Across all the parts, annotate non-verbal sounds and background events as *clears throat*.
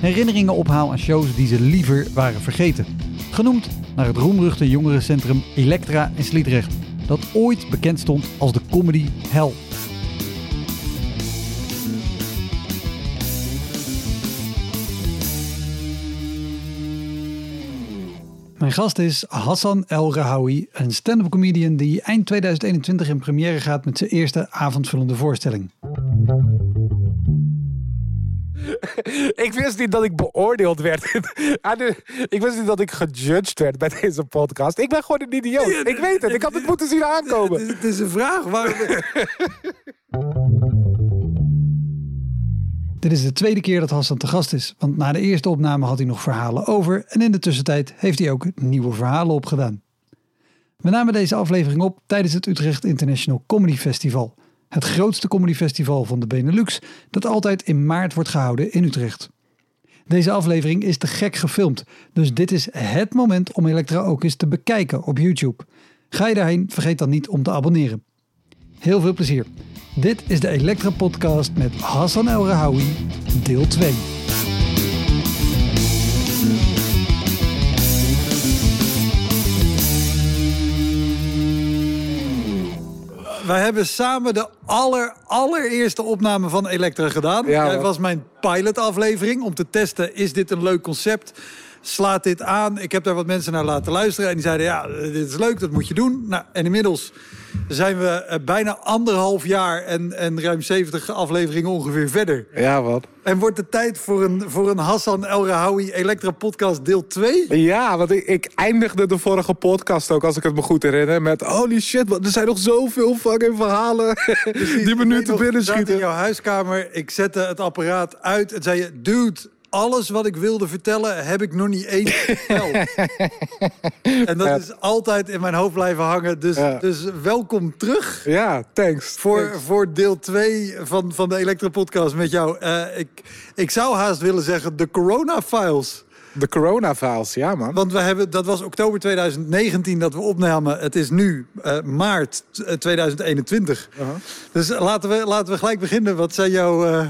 herinneringen ophaal aan shows die ze liever waren vergeten. Genoemd naar het roemruchte jongerencentrum Elektra in Sliedrecht, dat ooit bekend stond als de comedy hell. Mijn gast is Hassan El Rahawi, een stand-up comedian die eind 2021 in première gaat met zijn eerste avondvullende voorstelling. *laughs* ik wist niet dat ik beoordeeld werd. *laughs* ik wist niet dat ik gejudged werd bij deze podcast. Ik ben gewoon een idioot. Ik weet het. Ik had het moeten zien aankomen. Het is een vraag. Waarom... *laughs* Dit is de tweede keer dat Hassan te gast is, want na de eerste opname had hij nog verhalen over en in de tussentijd heeft hij ook nieuwe verhalen opgedaan. We namen deze aflevering op tijdens het Utrecht International Comedy Festival, het grootste comedyfestival van de Benelux dat altijd in maart wordt gehouden in Utrecht. Deze aflevering is te gek gefilmd, dus dit is het moment om Elektra ook eens te bekijken op YouTube. Ga je daarheen, vergeet dan niet om te abonneren. Heel veel plezier. Dit is de Elektra Podcast met Hassan El Rahawi, deel 2. Wij hebben samen de aller, allereerste opname van Elektra gedaan. Ja, Jij was mijn pilotaflevering om te testen, is dit een leuk concept? Slaat dit aan? Ik heb daar wat mensen naar laten luisteren en die zeiden, ja, dit is leuk, dat moet je doen. Nou, en inmiddels zijn we eh, bijna anderhalf jaar en, en ruim 70 afleveringen ongeveer verder. Ja, wat? En wordt het tijd voor een, voor een Hassan El Rahawi Elektra podcast deel 2? Ja, want ik, ik eindigde de vorige podcast ook, als ik het me goed herinner, met holy shit, man, er zijn nog zoveel fucking verhalen *laughs* die me nu te binnen in schieten. jouw huiskamer, ik zette het apparaat uit en zei je, dude, alles wat ik wilde vertellen heb ik nog niet eens verteld. *laughs* en dat Ja. is altijd in mijn hoofd blijven hangen. Dus, Ja. dus welkom terug. Ja, thanks. Voor, Thanks. voor deel 2 van, van de Elektra podcast met jou. Eh, ik, ik zou haast willen zeggen de Corona Files. De corona-files, ja man. Want we hebben, dat was oktober 2019 dat we opnamen. Het is nu eh, maart eh, 2021. Uh-huh. Dus laten we, laten we gelijk beginnen. Wat zijn jouw, eh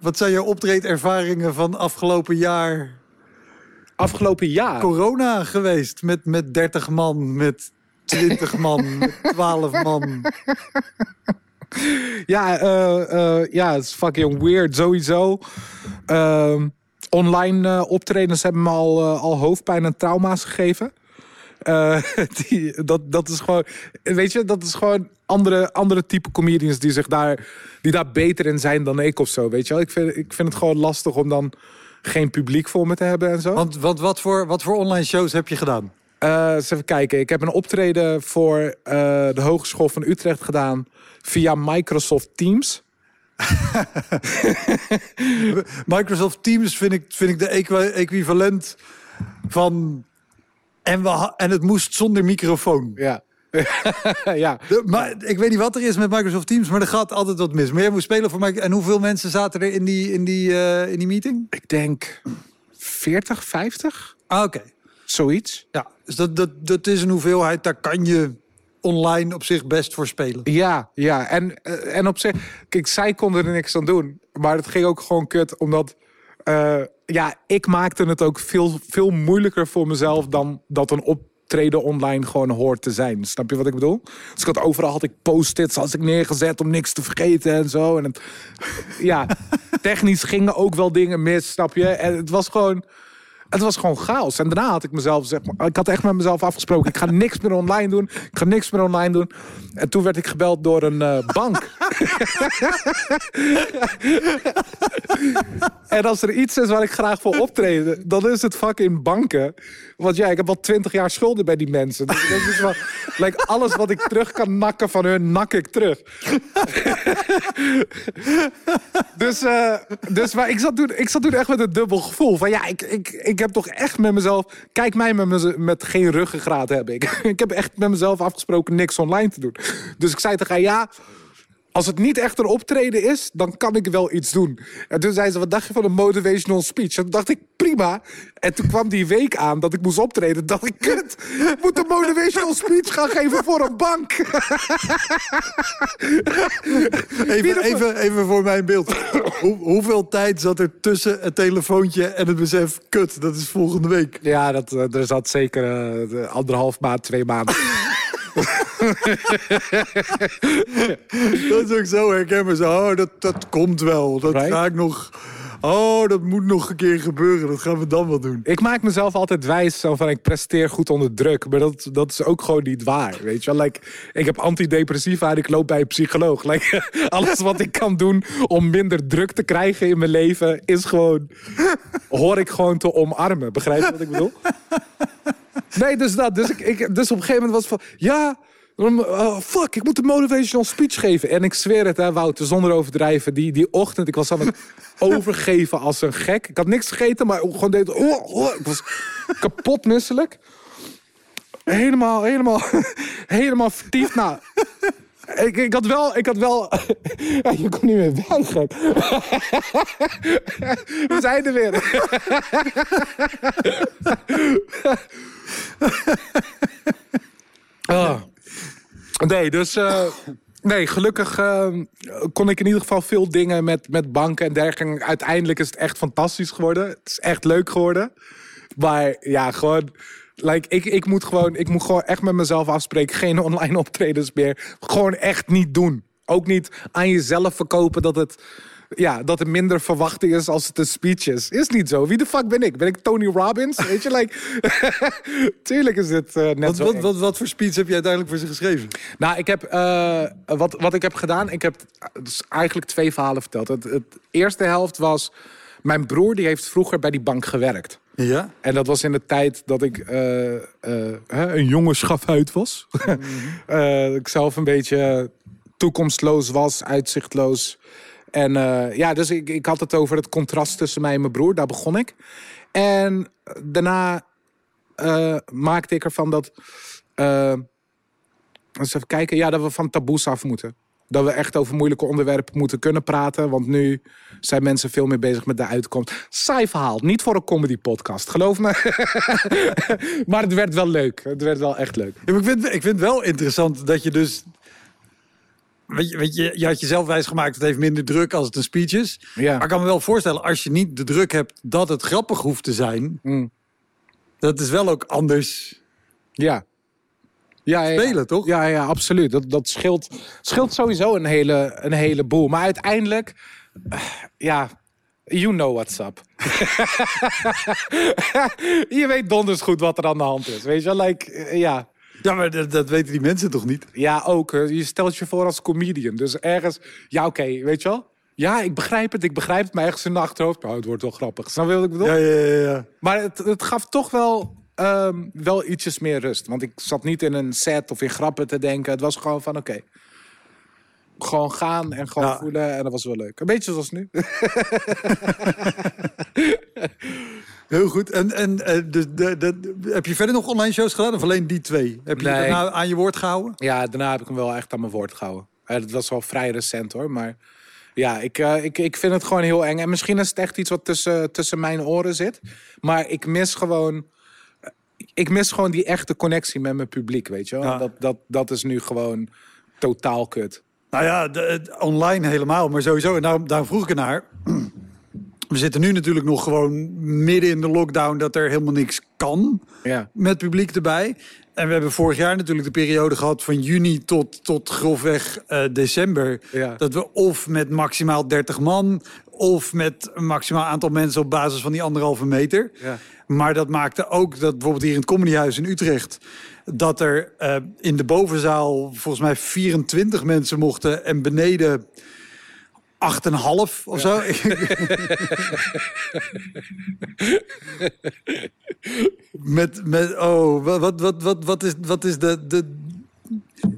wat zijn jouw optreedervaringen van afgelopen jaar Afgelopen jaar. corona geweest? Met, met 30 man, met 20 *laughs* man, met 12 man. Ja, eh, ja, het is fucking weird, sowieso. Ehm, online eh, optredens hebben me al, al hoofdpijn en trauma's gegeven. Eh, *laughs* die, dat, dat is gewoon, weet je, dat is gewoon andere, andere type comedians die zich daar, die daar beter in zijn dan ik of zo, weet je wel. Ik vind, ik vind het gewoon lastig om dan geen publiek voor me te hebben en zo. Want, want wat, voor, wat voor online shows heb je gedaan? Eens even kijken. Ik heb een optreden voor eh, de Hogeschool van Utrecht gedaan via Microsoft Teams. *laughs* Microsoft Teams vind ik, vind ik de equi- equivalent van... En, we, en het moest zonder microfoon. Ja. *laughs* ja. De- maar ik weet niet wat er is met Microsoft Teams, maar er gaat altijd wat mis. Maar jij moest spelen voor mij. En hoeveel mensen zaten er in die, in die, eh, in die meeting? Ik denk 40, 50? Ah, oké. Zoiets. Ja, dus dat, dat, dat is een hoeveelheid, daar kan je online op zich best voor spelen. Ja, ja. En, eh, en op zich, kijk, zij konden er niks aan doen. Maar het ging ook gewoon kut, omdat... eh, ja, ik maakte het ook veel, veel moeilijker voor mezelf dan dat een optreden online gewoon hoort te zijn. Snap je wat ik bedoel? Dus ik had overal had ik post-its ik neergezet om niks te vergeten en zo. En *laughs* ja, technisch gingen ook wel dingen mis, snap je? En het was gewoon... Het was gewoon chaos. En daarna had ik mezelf, zeg maar, ik had echt met mezelf afgesproken. Ik ga *laughs* niks meer online doen. Ik ga niks meer online doen. En toen werd ik gebeld door een eh, bank. *laughs* en als er iets is waar ik graag voor optreden, dan is het fucking banken. Want ja, ik heb al twintig jaar schulden bij die mensen. Dus dat is wel, like, alles wat ik terug kan nakken van hun, nak ik terug. *laughs* dus, eh, dus maar ik, zat toen, ik zat toen echt met een dubbel gevoel. Van ja, ik, ik, ik heb toch echt met mezelf... Kijk mij met, met geen ruggengraat heb ik. *laughs* ik heb echt met mezelf afgesproken niks online te doen. Dus ik zei tegen haar, ja... Als het niet echt een optreden is, dan kan ik wel iets doen. En toen zei ze, wat dacht je van een motivational speech? En toen dacht ik, prima. En toen kwam die week aan dat ik moest optreden. Dacht ik, kut, ik moet een motivational speech gaan geven voor een bank. Even, even, even voor mijn beeld. Hoe, hoeveel tijd zat er tussen het telefoontje en het besef... kut, dat is volgende week. Ja, dat, eh, er zat zeker eh, de anderhalf maand, twee maanden. *laughs* Dat is ook zo herkenbaar. Zo, oh, dat, dat komt wel. Dat Right. ga ik nog... Oh, dat moet nog een keer gebeuren. Dat gaan we dan wel doen. Ik maak mezelf altijd wijs zo van ik presteer goed onder druk. Maar dat, dat is ook gewoon niet waar. Weet je wel? Like, ik heb antidepressiva en ik loop bij een psycholoog. *laughs* Like, alles wat ik kan doen om minder druk te krijgen in mijn leven is gewoon. hoor ik gewoon te omarmen. Begrijp je wat ik bedoel? *laughs* *laughs* Nee, dus dat. Dus, ik, ik, dus op een gegeven moment was het van. Ja. eh, fuck, ik moet een motivational speech geven. En ik zweer het, hè, Wouter, zonder overdrijven. Die, die ochtend, ik was aan het *laughs* overgeven als een gek. Ik had niks gegeten, maar gewoon deed. Oh, oh, ik was kapot misselijk. Helemaal, helemaal, *laughs* helemaal vertiefd. Nou, ik, ik had wel, ik had wel. *laughs* Je kon niet meer weg, gek. *laughs* We zijn er weer. Ah. *laughs* Nee, dus. eh, nee, gelukkig eh, kon ik in ieder geval veel dingen met, met banken en dergelijke. Uiteindelijk is het echt fantastisch geworden. Het is echt leuk geworden. Maar ja, gewoon. Like, ik, ik, moet gewoon, ik moet gewoon echt met mezelf afspreken. Geen *laughs* online optredens meer. Gewoon echt niet doen. Ook niet aan jezelf verkopen dat het, ja, dat er minder verwachting is als het een speech is. Is niet zo. Wie de fuck ben ik? Ben ik Tony Robbins? Weet je, like... *laughs* Tuurlijk is dit eh, net Wat, zo wat, eng. wat, wat voor speech heb je uiteindelijk voor ze geschreven? Nou, ik heb, eh, wat, wat ik heb gedaan, ik heb dus eigenlijk twee verhalen verteld. Het, het eerste helft was, mijn broer die heeft vroeger bij die bank gewerkt. Ja? En dat was in de tijd dat ik eh, eh, een jonge schafuit was. *laughs* Eh, ik zelf een beetje toekomstloos was, uitzichtloos. En ja, dus ik, ik had het over het contrast tussen mij en mijn broer. Daar begon ik. En daarna maakte ik ervan dat... eens even kijken. Ja, dat we van taboes af moeten. Dat we echt over moeilijke onderwerpen moeten kunnen praten. Want nu zijn mensen veel meer bezig met de uitkomst. Saai verhaal. Niet voor een comedy podcast. Geloof me. *laughs* maar het werd wel leuk. Het werd wel echt leuk. Ja, ik, vind, ik vind het wel interessant dat je dus... Weet je, weet je, je had jezelf wijsgemaakt, het heeft minder druk als het een speech is. Ja. Maar ik kan me wel voorstellen, als je niet de druk hebt dat het grappig hoeft te zijn... Mm. dat is wel ook anders Ja. Ja, spelen, toch? Ja, ja, absoluut. Dat, dat scheelt, scheelt sowieso een, hele, een heleboel. Maar uiteindelijk, eh, ja, you know what's up. *laughs* je weet donders goed wat er aan de hand is. Weet je, wel? like, eh, ja. Ja, maar dat, dat weten die mensen toch niet? Ja, ook. Je stelt je voor als comedian. Dus ergens, ja, oké, weet je wel? Ja, ik begrijp het, ik begrijp het. Maar ergens in de achterhoofd, nou, het wordt wel grappig. Snap je wat ik bedoel? Ja, ja, ja. ja. Maar het, het gaf toch wel, ehm, wel ietsjes meer rust. Want ik zat niet in een set of in grappen te denken. Het was gewoon van, oké. Gewoon gaan en gewoon Ja. voelen. En dat was wel leuk. Een beetje zoals nu. *laughs* Heel goed. En, en eh, dus de, de, heb je verder nog online shows gedaan of alleen die twee? Heb je Nee. daarna aan je woord gehouden? Ja, daarna heb ik hem wel echt aan mijn woord gehouden. Eh, dat was wel vrij recent hoor. Maar ja, ik, eh, ik, ik vind het gewoon heel eng. En misschien is het echt iets wat tussen, tussen mijn oren zit. Maar ik mis gewoon. Ik mis gewoon die echte connectie met mijn publiek, weet je wel. Ja. Dat, dat, dat is nu gewoon totaal kut. Nou ja, de, online helemaal, maar sowieso. En daarom, daarom vroeg ik ernaar. *clears throat* We zitten nu natuurlijk nog gewoon midden in de lockdown... dat er helemaal niks kan Ja. met publiek erbij. En we hebben vorig jaar natuurlijk de periode gehad van juni tot, tot grofweg eh, december. Ja. Dat we of met maximaal 30 man, of met een maximaal aantal mensen op basis van die anderhalve meter. Ja. Maar dat maakte ook dat bijvoorbeeld hier in het Comedyhuis in Utrecht... dat er eh, in de bovenzaal volgens mij 24 mensen mochten... en beneden 8,5 of zo. *laughs* met, met, oh, wat, wat, wat, wat, is, wat is de... de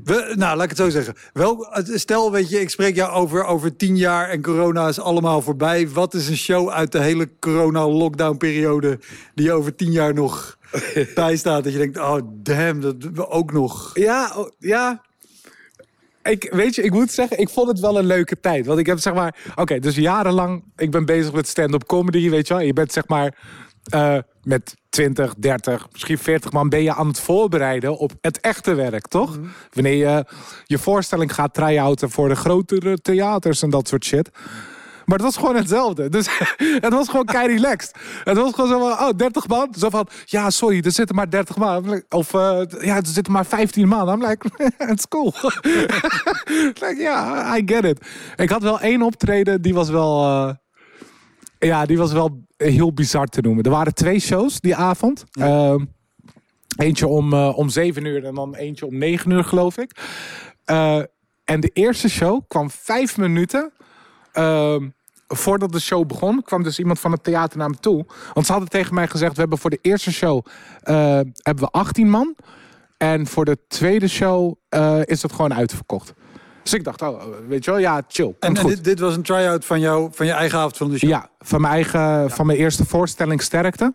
we, nou, laat ik het zo zeggen. Wel, stel, weet je, ik spreek jou over, over tien jaar en corona is allemaal voorbij. Wat is een show uit de hele corona-lockdown-periode die over tien jaar nog *laughs* bijstaat? Dat je denkt, oh damn, dat we ook nog. Ja, oh, ja. Ik, weet je, ik moet zeggen, ik vond het wel een leuke tijd. Want ik heb zeg maar, oké, dus jarenlang, ik ben bezig met stand-up comedy, weet je wel. Je bent zeg maar eh, met 20, 30, misschien 40 man ben je aan het voorbereiden op het echte werk, toch? Wanneer je je voorstelling gaat try-outen voor de grotere theaters en dat soort shit. Maar het was gewoon hetzelfde. Dus *laughs* het was gewoon kei relaxed. Het was gewoon zo van, oh, 30 man. Zo van, ja, sorry, er zitten maar 30 man. Of, eh, ja, er zitten maar 15 man. I'm like, *laughs* it's cool. *laughs* like, ja, I get it. Ik had wel één optreden, die was wel... eh, ja, die was wel heel bizar te noemen. Er waren twee shows die avond. Ehm, eentje om, eh, om 7 uur en dan eentje om 9 uur, geloof ik. En de eerste show kwam vijf minuten ehm, voordat de show begon. kwam dus iemand van het theater naar me toe. Want ze hadden tegen mij gezegd: we hebben voor de eerste show eh, hebben we 18 man. En voor de tweede show eh, is het gewoon uitverkocht. Dus ik dacht, oh, weet je wel, ja, chill. En, dit, dit was een try-out van, jou, van je eigen avond van de show. Ja, van mijn eigen, van mijn eerste voorstelling Sterkte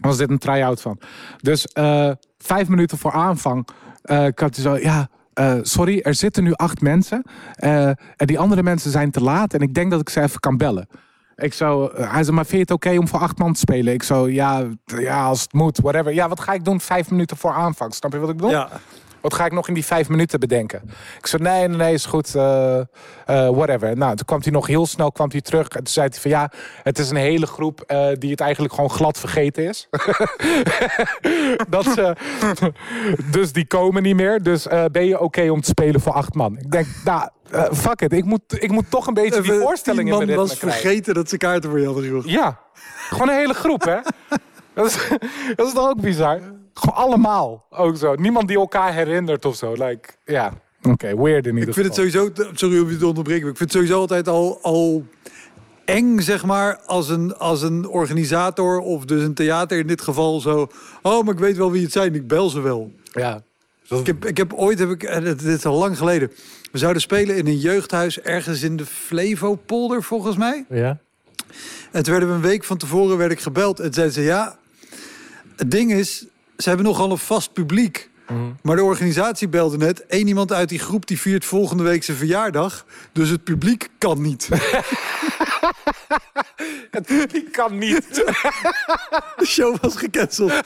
was dit een try-out van. Dus eh, vijf minuten voor aanvang eh ik had zo, ja, eh, sorry, er zitten nu acht mensen eh, en die andere mensen zijn te laat en ik denk dat ik ze even kan bellen. Ik zo, eh, hij zei, maar vind je het oké om voor acht man te spelen? Ik zo, ja, ja, als het moet, whatever. Ja, wat ga ik doen vijf minuten voor aanvang? Snap je wat ik bedoel? Ja. Wat ga ik nog in die vijf minuten bedenken? Ik zei, nee, nee, nee, is goed. eh, eh, whatever. Nou, toen kwam hij nog heel snel kwam hij terug. En toen zei hij van, ja, het is een hele groep eh, die het eigenlijk gewoon glad vergeten is. *laughs* dat ze, dus die komen niet meer. Dus ben je oké om te spelen voor acht man? Ik denk, nou, fuck it. Ik moet, ik moet toch een beetje die voorstelling in mijn was krijgen. vergeten dat ze kaarten voor je hadden gekocht. Ja, gewoon een hele groep, hè? *laughs* Dat is, dat is toch ook bizar? Gewoon allemaal, ook zo. Niemand die elkaar herinnert of zo. Like, ja, oké, weird in ieder Ik vind het geval. sowieso, sorry om je te onderbreken, maar ik vind het sowieso altijd al, al eng, zeg maar, als een, als een organisator of dus een theater in dit geval zo. Oh, maar ik weet wel wie het zijn, ik bel ze wel. Ja. Ik heb, ik heb ooit, heb ik, en het- dit is al lang geleden, we zouden spelen in een jeugdhuis ergens in de Flevopolder, volgens mij. Ja? En toen werden we een week van tevoren werd ik gebeld en zeiden ze ja, het ding is, ze hebben nogal een vast publiek. Maar de organisatie belde net. één iemand uit die groep die viert volgende week zijn verjaardag. Dus het publiek kan niet. *laughs* Die kan niet. *laughs* De show was gecanceld. *laughs*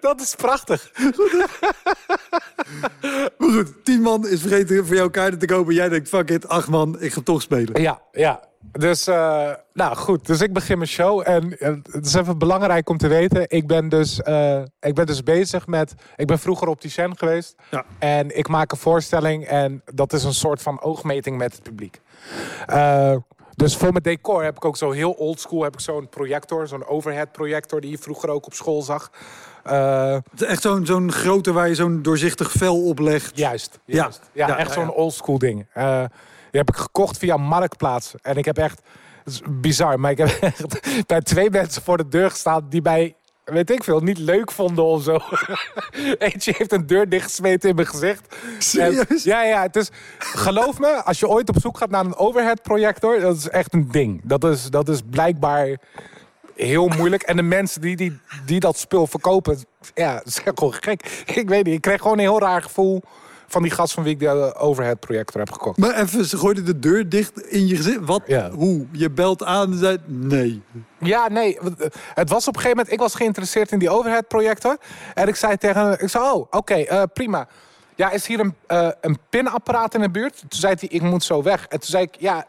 Dat is prachtig. Maar goed, tien man is vergeten voor jouw kaarten te kopen. Jij denkt, fuck it, acht man, ik ga toch spelen. Ja, ja. Dus, eh, nou goed. Dus ik begin mijn show. En het is even belangrijk om te weten. Ik ben dus, eh, ik ben dus bezig met... Ik ben vroeger opticien geweest. Ja. En ik maak een voorstelling. En dat is een soort van oogmeting met het publiek. Eh, dus voor mijn decor heb ik ook zo heel oldschool... heb ik zo'n projector, zo'n overhead projector... die je vroeger ook op school zag. Echt zo'n zo'n grote waar je zo'n doorzichtig vel op legt. Juist, Ja. juist. Ja, Ja, echt zo'n oldschool ding. Eh, die heb ik gekocht via Marktplaats. En ik heb echt... Het is bizar, maar ik heb *laughs* echt bij twee mensen voor de deur gestaan... die bij, weet ik veel, niet leuk vonden of zo. *laughs* Eentje heeft een deur dichtgesmeten in mijn gezicht. Serieus? Ja, ja. Het is, geloof me, als je ooit op zoek gaat naar een overhead projector... dat is echt een ding. Dat is, dat is blijkbaar heel moeilijk. En de mensen die, die, die dat spul verkopen, ja, dat is gewoon gek. Ik weet niet, ik kreeg gewoon een heel raar gevoel van die gast van wie ik de eh, overhead projector heb gekocht. Maar even, ze gooiden de deur dicht in je gezicht. Wat? Ja. Hoe? Je belt aan en zei, nee. Ja, nee, het was op een gegeven moment, ik was geïnteresseerd in die overhead projector. En ik zei tegen hem, ik zei, oh, oké, eh, prima. Ja, is hier een, eh, een pinapparaat in de buurt? Toen zei hij, ik moet zo weg. En toen zei ik, ja,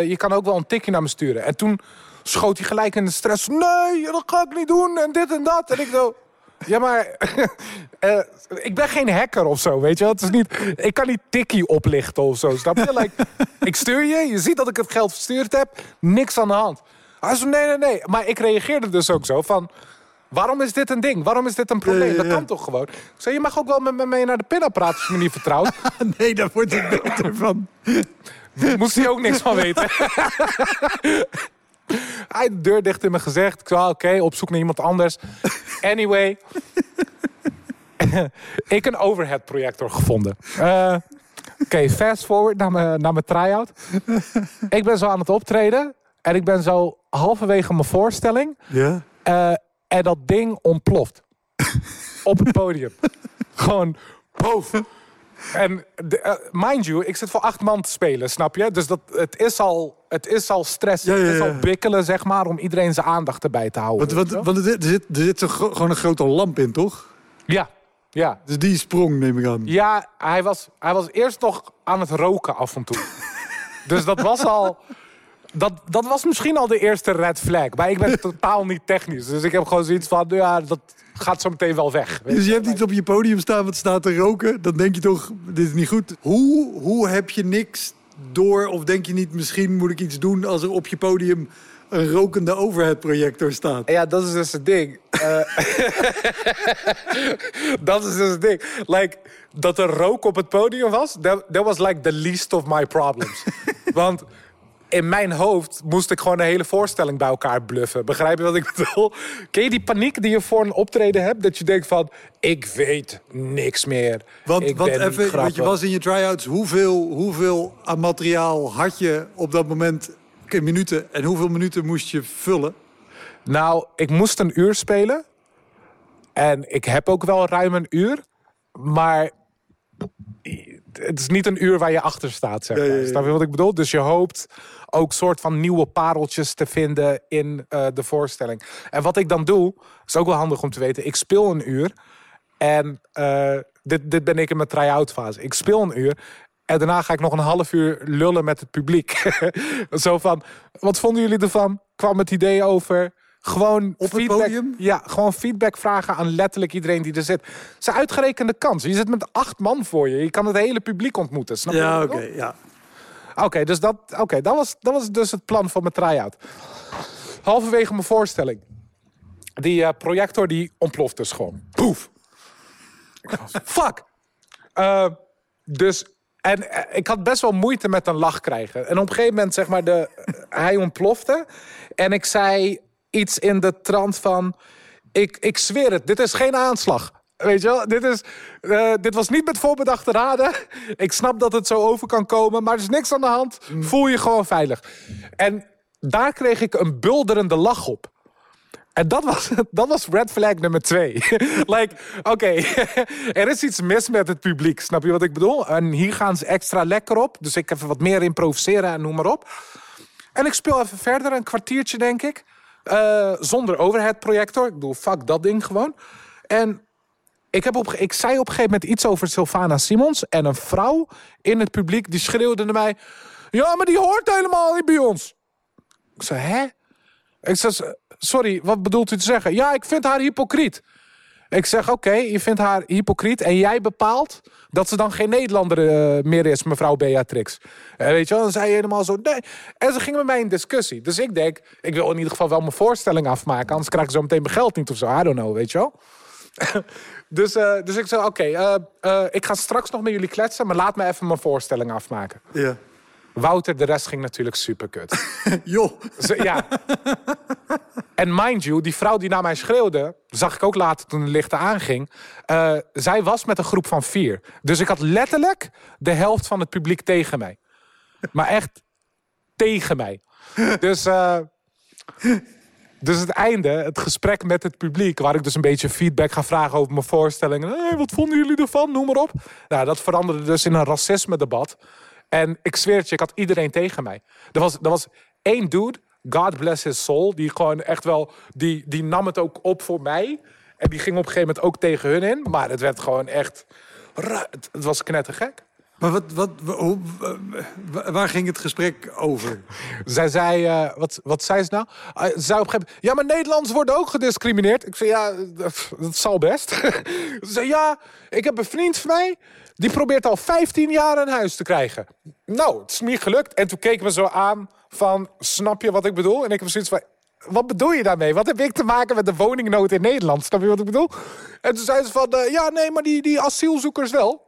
je kan ook wel een tikje naar me sturen. En toen schoot hij gelijk in de stress. Nee, dat ga ik niet doen en dit en dat. En ik zo... Ja, maar *laughs* eh, ik ben geen hacker of zo, weet je wel. Het is niet, ik kan niet tikkie oplichten of zo, snap je? Like, *laughs* ik stuur je, je ziet dat ik het geld verstuurd heb, niks aan de hand. Hij zei, nee, nee, nee. Maar ik reageerde dus ook zo van... Waarom is dit een ding? Waarom is dit een probleem? Ja, ja, ja. Dat kan toch gewoon? Ik zei, je mag ook wel met me mee naar de pinapparaat als je me niet vertrouwt. *laughs* nee, daar wordt het beter van. Moest hij ook niks van weten. Hij de deur dicht in mijn gezicht. Ik zei, ah, oké, op zoek naar iemand anders. Anyway. *laughs* ik een overhead projector gevonden. Eh, oké, fast forward naar mijn, naar mijn try-out. ik ben zo aan het optreden. En ik ben zo halverwege mijn voorstelling. Ja? eh, en dat ding ontploft. Op het podium. Gewoon, poof. En de, eh, mind you, ik zit voor acht man te spelen, snap je? Dus dat, het, is al, het is al stress. Ja, ja, Het is al bikkelen, zeg maar, om iedereen zijn aandacht erbij te houden. Want, want, want er zit, er zit, er gewoon een grote lamp in, toch? Ja, ja. Dus die sprong, neem ik aan. Ja, hij was, hij was eerst nog aan het roken af en toe. *laughs* dus dat was al... Dat, dat was misschien al de eerste red flag. Maar ik ben *laughs* totaal niet technisch. Dus ik heb gewoon zoiets van, ja, dat gaat zo meteen wel weg. weet Dus je. hebt iets op je podium staan wat staat te roken. Dan denk je toch, dit is niet goed. Hoe, hoe heb je niks door? Of denk je niet, misschien moet ik iets doen als er op je podium een rokende overhead projector staat? Ja, dat is dus het ding. Eh, *laughs* dat is dus het ding. Like, dat er rook op het podium was, that, that was like the least of my problems. *laughs* Want in mijn hoofd moest ik gewoon een hele voorstelling bij elkaar bluffen. Begrijp je wat ik bedoel? Ken je die paniek die je voor een optreden hebt? Dat je denkt van, ik weet niks meer. Want, ik want even, want je was in je try-outs. Hoeveel, hoeveel aan materiaal had je op dat moment in minuten? En hoeveel minuten moest je vullen? Nou, ik moest een uur spelen. En ik heb ook wel ruim een uur. Maar het is niet een uur waar je achter staat, zeg maar. Snap je wat ik bedoel? Dus je hoopt ook soort van nieuwe pareltjes te vinden in eh, de voorstelling. En wat ik dan doe, is ook wel handig om te weten. Ik speel een uur. En eh, dit, dit ben ik in mijn try-out fase. Ik speel een uur. En daarna ga ik nog een half uur lullen met het publiek. *laughs* Zo van, wat vonden jullie ervan? Kwam het idee over gewoon het feedback, podium? Ja, gewoon feedback vragen aan letterlijk iedereen die er zit. Het een uitgerekende kans. Je zit met acht man voor je. Je kan het hele publiek ontmoeten. Snap je Ja, oké. ja. Oké, dus dat, oké, dat, was, dat was dus het plan van mijn try-out. Halverwege mijn voorstelling. Die eh, projector die ontploft dus gewoon. Poef. Fuck. Eh, dus, en eh, ik had best wel moeite met een lach krijgen. En op een gegeven moment, zeg maar, de, hij ontplofte. En ik zei iets in de trant van... Ik, ik zweer het, dit is geen aanslag. Weet je wel, dit, is, eh, dit was niet met voorbedachte raden. Ik snap dat het zo over kan komen, maar er is niks aan de hand. Voel je gewoon veilig. En daar kreeg ik een bulderende lach op. En dat was, *laughs* dat was red flag nummer twee. *laughs* like, oké, *laughs* er is iets mis met het publiek. Snap je wat ik bedoel? En hier gaan ze extra lekker op. Dus ik even wat meer improviseren en noem maar op. En ik speel even verder, een kwartiertje denk ik. Eh, zonder overhead projector. Ik bedoel, fuck dat ding gewoon. En ik, heb op, ik zei op een gegeven moment iets over Sylvana Simons. En een vrouw in het publiek die schreeuwde naar mij... Ja, maar die hoort helemaal niet bij ons. Ik zei, hè? Ik zei, sorry, wat bedoelt u te zeggen? Ja, ik vind haar hypocriet. Ik zeg, oké, je vindt haar hypocriet en jij bepaalt dat ze dan geen Nederlander eh, meer is, mevrouw Beatrix. En weet je wel, dan zei je helemaal zo, nee. En ze ging met mij in discussie. Dus ik denk, ik wil in ieder geval wel mijn voorstelling afmaken, anders krijg ik zo meteen mijn geld niet of zo. I don't know, weet je wel. *laughs* dus, eh, dus ik zei, oké, eh, eh, ik ga straks nog met jullie kletsen, maar laat me even mijn voorstelling afmaken. ja. Wouter, de rest ging natuurlijk super kut. *laughs* Joh. Ze- ja. En mind you, die vrouw die naar mij schreeuwde, zag ik ook later toen de lichten aanging. zij was met een groep van vier. Dus ik had letterlijk de helft van het publiek tegen mij. Maar echt tegen mij. Dus, dus het einde, het gesprek met het publiek, waar ik dus een beetje feedback ga vragen over mijn voorstellingen. Wat vonden jullie ervan? Noem maar op. Nou, dat veranderde dus in een racisme-debat. En ik zweer het je, ik had iedereen tegen mij. Er was, er was één dude, God bless his soul, die gewoon echt wel, die, die nam het ook op voor mij. En die ging op een gegeven moment ook tegen hun in. Maar het werd gewoon echt, het was knettergek. Maar wat, wat, waar ging het gesprek over? Zij zei, eh, wat, wat zei ze nou? Uh, ze zei op een gegeven ja, maar Nederlanders worden ook gediscrimineerd. Ik zei, ja, dat, zal best. *laughs* ze zei, ja, ik heb een vriend van mij, die probeert al 15 jaar een huis te krijgen. Nou, het is me niet gelukt. En toen keken we zo aan van, snap je wat ik bedoel? En ik heb zoiets van, wat bedoel je daarmee? Wat heb ik te maken met de woningnood in Nederland? Snap je wat ik bedoel? En toen zei ze van, eh, ja, nee, maar die, die asielzoekers wel.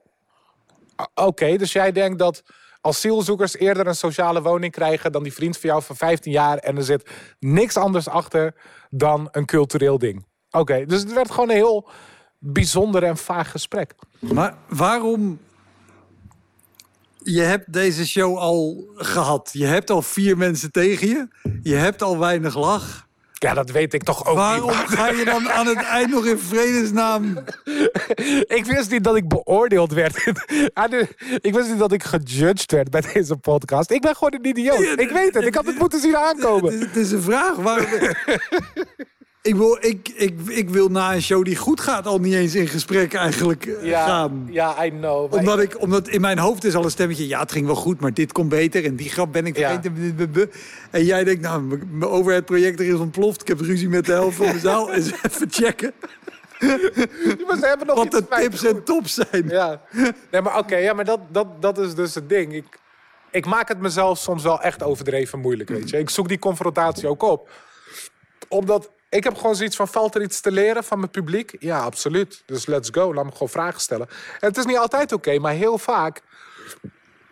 Ah, Oké, dus jij denkt dat asielzoekers eerder een sociale woning krijgen dan die vriend van jou van 15 jaar en er zit niks anders achter dan een cultureel ding. Oké, dus het werd gewoon een heel bijzonder en vaag gesprek. Maar waarom... Je hebt deze show al gehad. Je hebt al vier mensen tegen je. Je hebt al weinig lach. Ja, dat weet ik toch ook Waarom niet. ga je dan aan het eind nog in vredesnaam... *laughs* Ik wist niet dat ik beoordeeld werd. *laughs* Ah, ik wist niet dat ik gejudged werd bij deze podcast. Ik ben gewoon een idioot. Ik weet het. Ik had het moeten zien Het aankomen. is, het is een vraag. Waarom... *laughs* ik, wil, ik, ik, ik wil na een show die goed gaat al niet eens in gesprek eigenlijk eh, Ja, gaan. ja, I know. Omdat, ik, omdat in mijn hoofd is al een stemmetje... ja, het ging wel goed, maar dit komt beter... en die grap ben ik Ja. vergeten. En jij denkt, nou, mijn overhead-projector is ontploft... ik heb ruzie met de helft van de zaal. *laughs* Eens even checken Maar ze hebben nog wat de tips goed. en tops zijn. Ja, nee, maar oké, ja, maar dat, dat, dat is dus het ding. Ik, ik maak het mezelf soms wel echt overdreven moeilijk, weet je. Ik zoek die confrontatie ook op. Omdat ik heb gewoon zoiets van, valt er iets te leren van mijn publiek? Ja, absoluut. Dus let's go, laat me gewoon vragen stellen. En het is niet altijd oké, maar heel vaak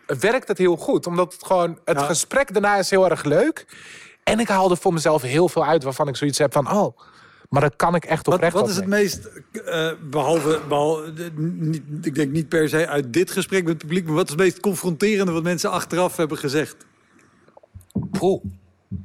werkt het heel goed. Omdat het gewoon, het Ja. gesprek daarna is heel erg leuk. En ik haal er voor mezelf heel veel uit waarvan ik zoiets heb van, oh... Maar dat kan ik echt Wat, oprecht wat is het meest, eh, behalve, behalve niet, ik denk niet per se uit dit gesprek met het publiek... maar wat is het meest confronterende wat mensen achteraf hebben gezegd? Poeh,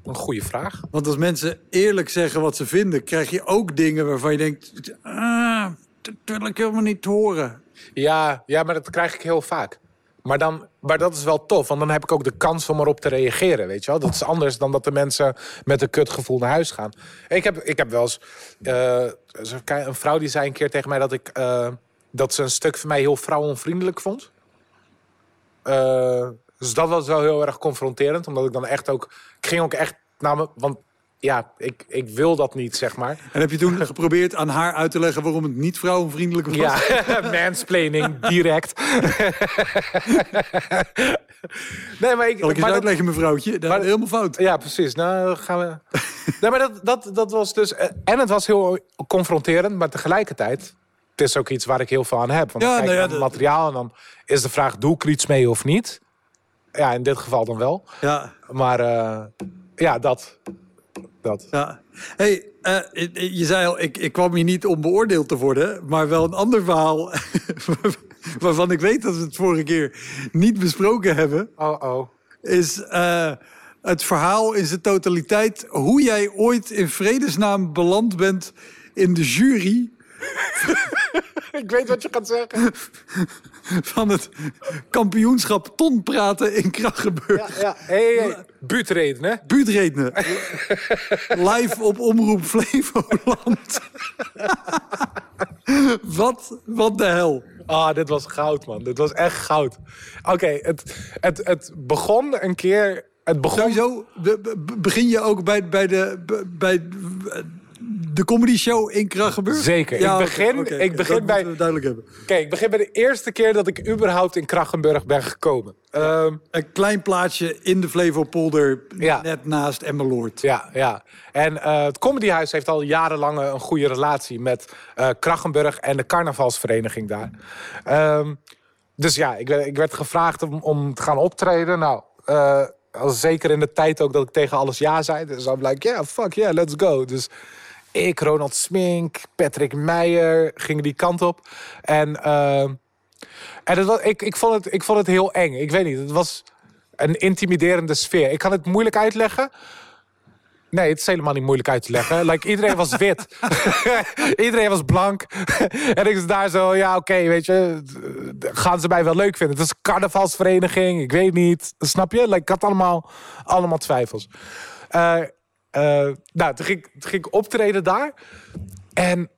een goede vraag. Want als mensen eerlijk zeggen wat ze vinden... krijg je ook dingen waarvan je denkt... Ah, dat wil ik helemaal niet horen. Ja, ja, maar dat krijg ik heel vaak. Maar, dan, maar dat is wel tof, want dan heb ik ook de kans om erop te reageren, weet je wel. Dat is anders dan dat de mensen met een kutgevoel naar huis gaan. Ik heb, ik heb wel eens... eh, een vrouw die zei een keer tegen mij dat, ik, eh, dat ze een stuk van mij heel vrouwonvriendelijk vond. Eh, dus dat was wel heel erg confronterend, omdat ik dan echt ook... Ik ging ook echt naar me... Want ja, ik, ik wil dat niet, zeg maar. En heb je toen *laughs* geprobeerd aan haar uit te leggen... waarom het niet vrouwenvriendelijk was? Ja, *laughs* mansplaining, *laughs* direct. nee, maar ik... Zal ik eens maar dat- uitleggen, mevrouwtje? Dat maar- is helemaal fout. ja, precies. Nou, gaan we... nee, maar dat, dat, dat was dus... En het was heel confronterend, maar tegelijkertijd... Het is ook iets waar ik heel veel aan heb. Want Ja, dan kijk nou ja, dat- materiaal en dan is de vraag... Doe ik er iets mee of niet? Ja, in dit geval dan wel. Ja, Maar eh, ja, dat. Dat. ja. hey, eh, je zei al, ik, ik kwam hier niet om beoordeeld te worden... maar wel een ander verhaal... *laughs* waarvan ik weet dat we het vorige keer niet besproken hebben... Oh, oh. is eh, het verhaal in zijn totaliteit... hoe jij ooit in vredesnaam beland bent in de jury... *laughs* Ik weet wat je gaat zeggen. *laughs* van het kampioenschap ton praten in Krachenburg. Ja, hey, hey. Buurtreden, hè? Buurtredenen. *laughs* Live op Omroep Flevoland. *laughs* wat, wat de hel. Ah, dit was goud, man. Dit was echt goud. Oké, het, het, het begon een keer... Het begon... Sowieso be- be- begin je ook bij, bij, de, bij de comedy show in Krachenburg? Zeker. Ik begin- ik begin bij- duidelijk hebben. Kijk, ik begin bij de eerste keer dat ik überhaupt in Krachenburg ben gekomen. Ehm, Een klein plaatsje in de Flevopolder, Ja. net naast Emmeloord. ja, ja. En eh, het Comedyhuis heeft al jarenlang een goede relatie met eh Krachenburg en de carnavalsvereniging daar. Ehm, dus ja, ik werd, ik werd gevraagd om, om te gaan optreden. Nou, als zeker in de tijd ook dat ik tegen alles ja zei. Dus I'm like, yeah, fuck yeah, let's go. Dus ik, Ronald Smink, Patrick Meijer gingen die kant op. En, ehm, en het was, ik, ik, vond het, ik vond het heel eng. Ik weet niet, het was een intimiderende sfeer. Ik kan het moeilijk uitleggen. Nee, het is helemaal niet moeilijk uit te leggen. Like, iedereen was wit. *laughs* iedereen was blank. en ik was daar zo, ja, oké, weet je. Gaan ze mij wel leuk vinden? Het is een carnavalsvereniging, ik weet niet. Snap je? Like, ik had allemaal, allemaal twijfels. Eh, eh, nou, toen ging, toen ging ik optreden daar. En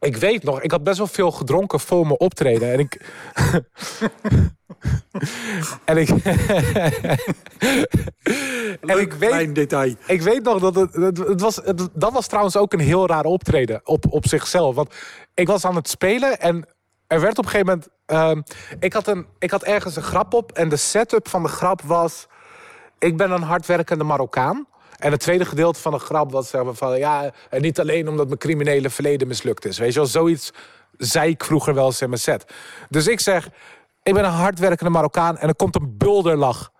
ik weet nog, ik had best wel veel gedronken voor mijn optreden. En ik. *laughs* en ik. *laughs* en ik weet. Klein detail. Ik weet nog dat het, het, was, het- dat was trouwens ook een heel raar optreden op, op zichzelf. Want ik was aan het spelen en er werd op een gegeven moment. ehm, ik, had een, ik had ergens een grap op en de setup van de grap was. Ik ben een hardwerkende Marokkaan. En het tweede gedeelte van de grap was van ja, en niet alleen omdat mijn criminele verleden mislukt is. Weet je wel, zoiets zei ik vroeger wel eens in mijn set. Dus ik zeg, ik ben een hardwerkende Marokkaan en er komt een bulderlach.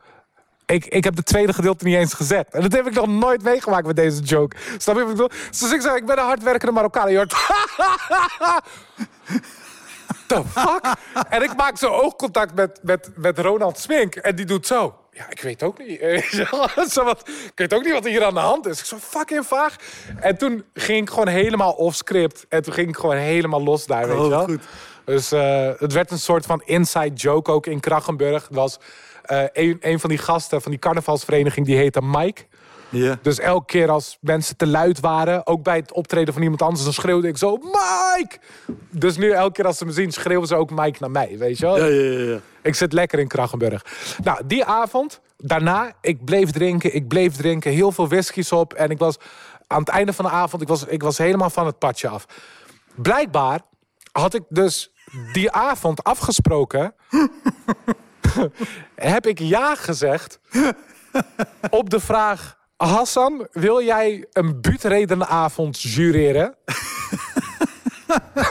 Ik, ik heb het tweede gedeelte niet eens gezet. En dat heb ik nog nooit meegemaakt met deze joke. Snap je wat ik bedoel? Dus ik zeg, ik ben een hardwerkende Marokkaan. En je hoort... *laughs* *laughs* The fuck? En ik maak zo oogcontact met, met, met Ronald Smink. En die doet zo. Ja, ik weet ook niet. eh, *laughs* zo wat, ik weet ook niet wat er hier aan de hand is. Ik zo fucking vaag. En toen ging ik gewoon helemaal off-script. En toen ging ik gewoon helemaal los daar, weet Oh, je wel. goed. Dus eh, het werd een soort van inside joke ook in Krachenburg. Was eh, een, een van die gasten van die carnavalsvereniging, die heette Mike. Dus elke keer als mensen te luid waren, ook bij het optreden van iemand anders, dan schreeuwde ik zo, Mike! Dus nu elke keer als ze me zien, schreeuwen ze ook Mike naar mij, weet je wel? Ja, ja, ja, ja. Ik zit lekker in Krachenburg. Nou, die avond, daarna, ik bleef drinken, ik bleef drinken, heel veel whiskies op. En ik was aan het einde van de avond, ik was, ik was helemaal van het padje af. Blijkbaar had ik dus die avond afgesproken. *laughs* heb ik ja gezegd op de vraag... Hassan, wil jij een buurtredenavond jureren?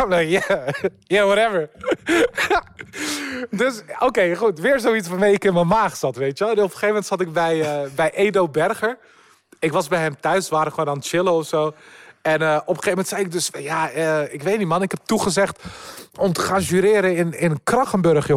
I'm like, yeah, yeah, whatever. *laughs* dus, oké, goed. Weer zoiets waarmee ik in mijn maag zat, weet je wel. En op een gegeven moment zat ik bij, eh, bij Edo Berger. Ik was bij hem thuis, we waren gewoon aan het chillen of zo. En eh, op een gegeven moment zei ik dus... Ja, eh, ik weet niet, man. Ik heb toegezegd om te gaan jureren in, in Krachenburg.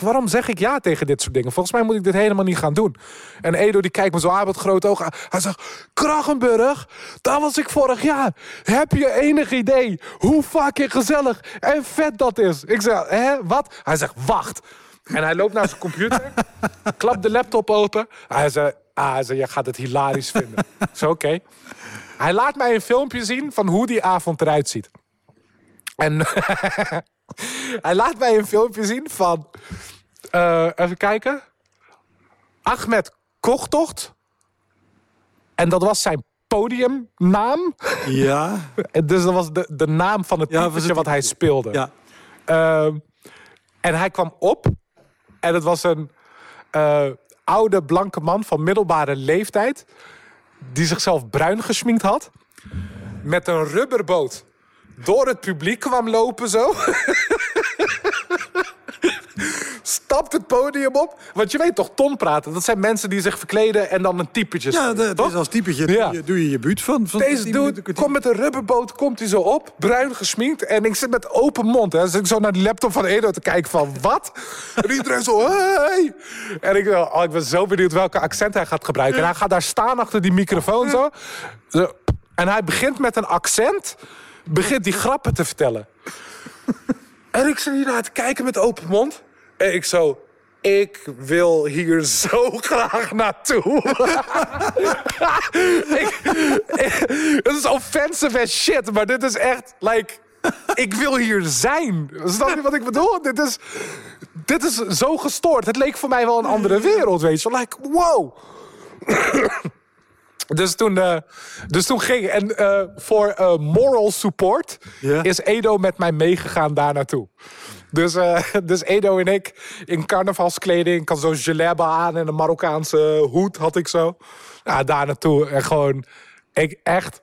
Waarom zeg ik ja tegen dit soort dingen? Volgens mij moet ik dit helemaal niet gaan doen. En Edo die kijkt me zo aan met grote ogen. Hij zegt, Krachenburg, daar was ik vorig jaar. Heb je enig idee hoe fucking gezellig en vet dat is? Ik zeg, hè, wat? Hij zegt, wacht. En hij loopt naar zijn computer, *laughs* klapt de laptop open. Hij zei, ah, hij je gaat het hilarisch vinden. Zo, oké. Hij laat mij een filmpje zien van hoe die avond eruit ziet. En *laughs* hij laat mij een filmpje zien van... eh, even kijken. Ahmed Kochtocht. En dat was zijn podiumnaam. Ja, *laughs* Dus dat was de, de naam van het Ja, het wat hij speelde. ja. Ehm, en hij kwam op. En het was een eh, oude blanke man van middelbare leeftijd. Die zichzelf bruin gesminkt had. Met een rubberboot door het publiek kwam lopen zo. *laughs* Stapt het podium op. Want je weet toch, ton praten. Dat zijn mensen die zich verkleden en dan een typetje Ja, dat is als typetje. Ja. Doe, je, doe je je buurt van. van Deze 10 dude komt met een rubberboot, komt hij zo op, bruin gesminkt. En ik zit met open mond. Hè. Dus ik zo naar die laptop van Edo te kijken van, wat? *laughs* En iedereen zo, hey! En ik, oh, ik ben zo benieuwd welke accent hij gaat gebruiken. En hij gaat daar staan achter die microfoon zo. Zo. En hij begint met een accent, begint die grappen te vertellen. *laughs* En ik zit hier naar te kijken met open mond. En ik zo... Ik wil hier zo *laughs* graag naartoe. *laughs* ik, ik- het is offensive as shit, maar dit is echt, like... Ik wil hier zijn. Snap je wat ik bedoel? Dit is, dit is zo gestoord. Het leek voor mij wel een andere wereld, weet je. Like, wow. *coughs* Dus toen, eh, dus toen ging en eh, voor eh, moral support is Edo met mij meegegaan daar naartoe. Dus, eh, *laughs* dus Edo en ik in carnavalskleding, ik had zo'n gelebbe aan en een Marokkaanse hoed had ik zo. Ja, daar naartoe en gewoon, ik echt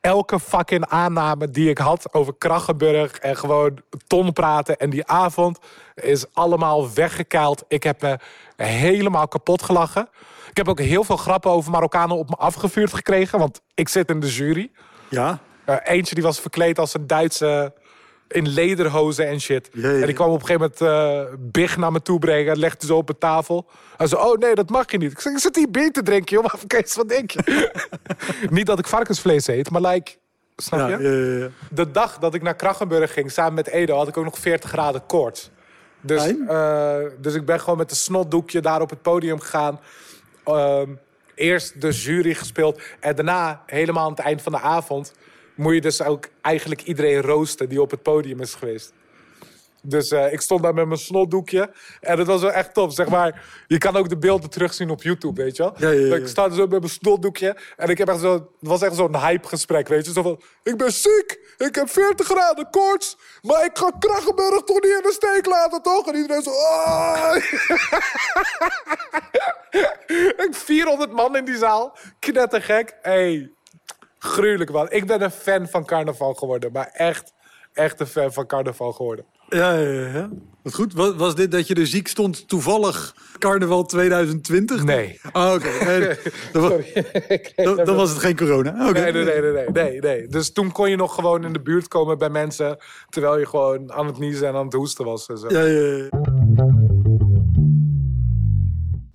elke fucking aanname die ik had over Krachenburg en gewoon ton praten en die avond is allemaal weggekeild. Ik heb me helemaal kapot gelachen. Ik heb ook heel veel grappen over Marokkanen op me afgevuurd gekregen, want ik zit in de jury. Ja, Eh, eentje die was verkleed als een Duitse in lederhozen en shit. En die kwam op een gegeven moment eh big naar me toe brengen. Legde zo op de tafel. Hij zei, oh nee, dat mag je niet. Ik zeg, ik zit hier bier te drinken, joh. Kees, wat denk je? niet dat ik varkensvlees eet, maar like... Snap ja, je? ja, ja, ja. De dag dat ik naar Krachenburg ging, samen met Edo, had ik ook nog 40 graden koorts. Dus, eh, dus ik ben gewoon met een snotdoekje daar op het podium gegaan. Ehm, eerst de jury gespeeld. En daarna, helemaal aan het eind van de avond... moet je dus ook eigenlijk iedereen roosten die op het podium is geweest. Dus eh, ik stond daar met mijn snotdoekje. En dat was wel echt tof. Zeg maar, je kan ook de beelden terugzien op YouTube, weet je wel. Ja, ja, ja. Ik sta zo met mijn snotdoekje. En ik heb echt zo, het was echt zo'n hype gesprek, weet je. Zo van, ik ben ziek. Ik heb 40 graden koorts. Maar ik ga Krachtenburg toch niet in de steek laten, toch? En iedereen zo... *laughs* Ik 400 man in die zaal. Knettergek. Hey, gruwelijk man. Ik ben een fan van carnaval geworden. Maar echt, echt een fan van carnaval geworden. Ja, ja, ja. Wat goed. Was, was dit dat je er ziek stond toevallig carnaval 2020? Nee. Oh, oké. *laughs* Nee, dan, wa- dan, *laughs* dan was het geen corona. Nee, nee, nee, nee, nee, nee, nee. Dus toen kon je nog gewoon in de buurt komen bij mensen... terwijl je gewoon aan het niezen en aan het hoesten was. En zo. Ja, ja, ja.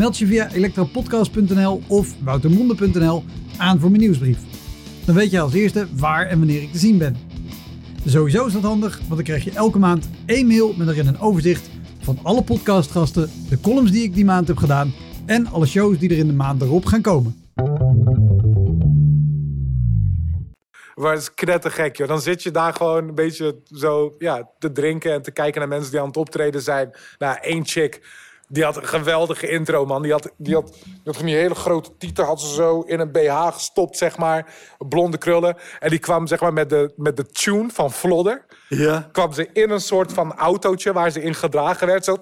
Meld je via elektropodcast.nl of woutermonde.nl aan voor mijn nieuwsbrief. Dan weet je als eerste waar en wanneer ik te zien ben. Sowieso is dat handig, want dan krijg je elke maand één mail met erin een overzicht van alle podcastgasten, de columns die ik die maand heb gedaan en alle shows die er in de maand erop gaan komen. Maar het is knettergek, joh. Dan zit je daar gewoon een beetje zo ja, te drinken... en te kijken naar mensen die aan het optreden zijn. Nou, één chick, die had een geweldige intro, man. Die had, die had, die had van die hele grote tieten had ze zo in een BH gestopt, zeg maar. Blonde krullen. En die kwam, zeg maar, met de, met de tune van Flodder... Ja. kwam ze in een soort van autootje waar ze in gedragen werd. Zo...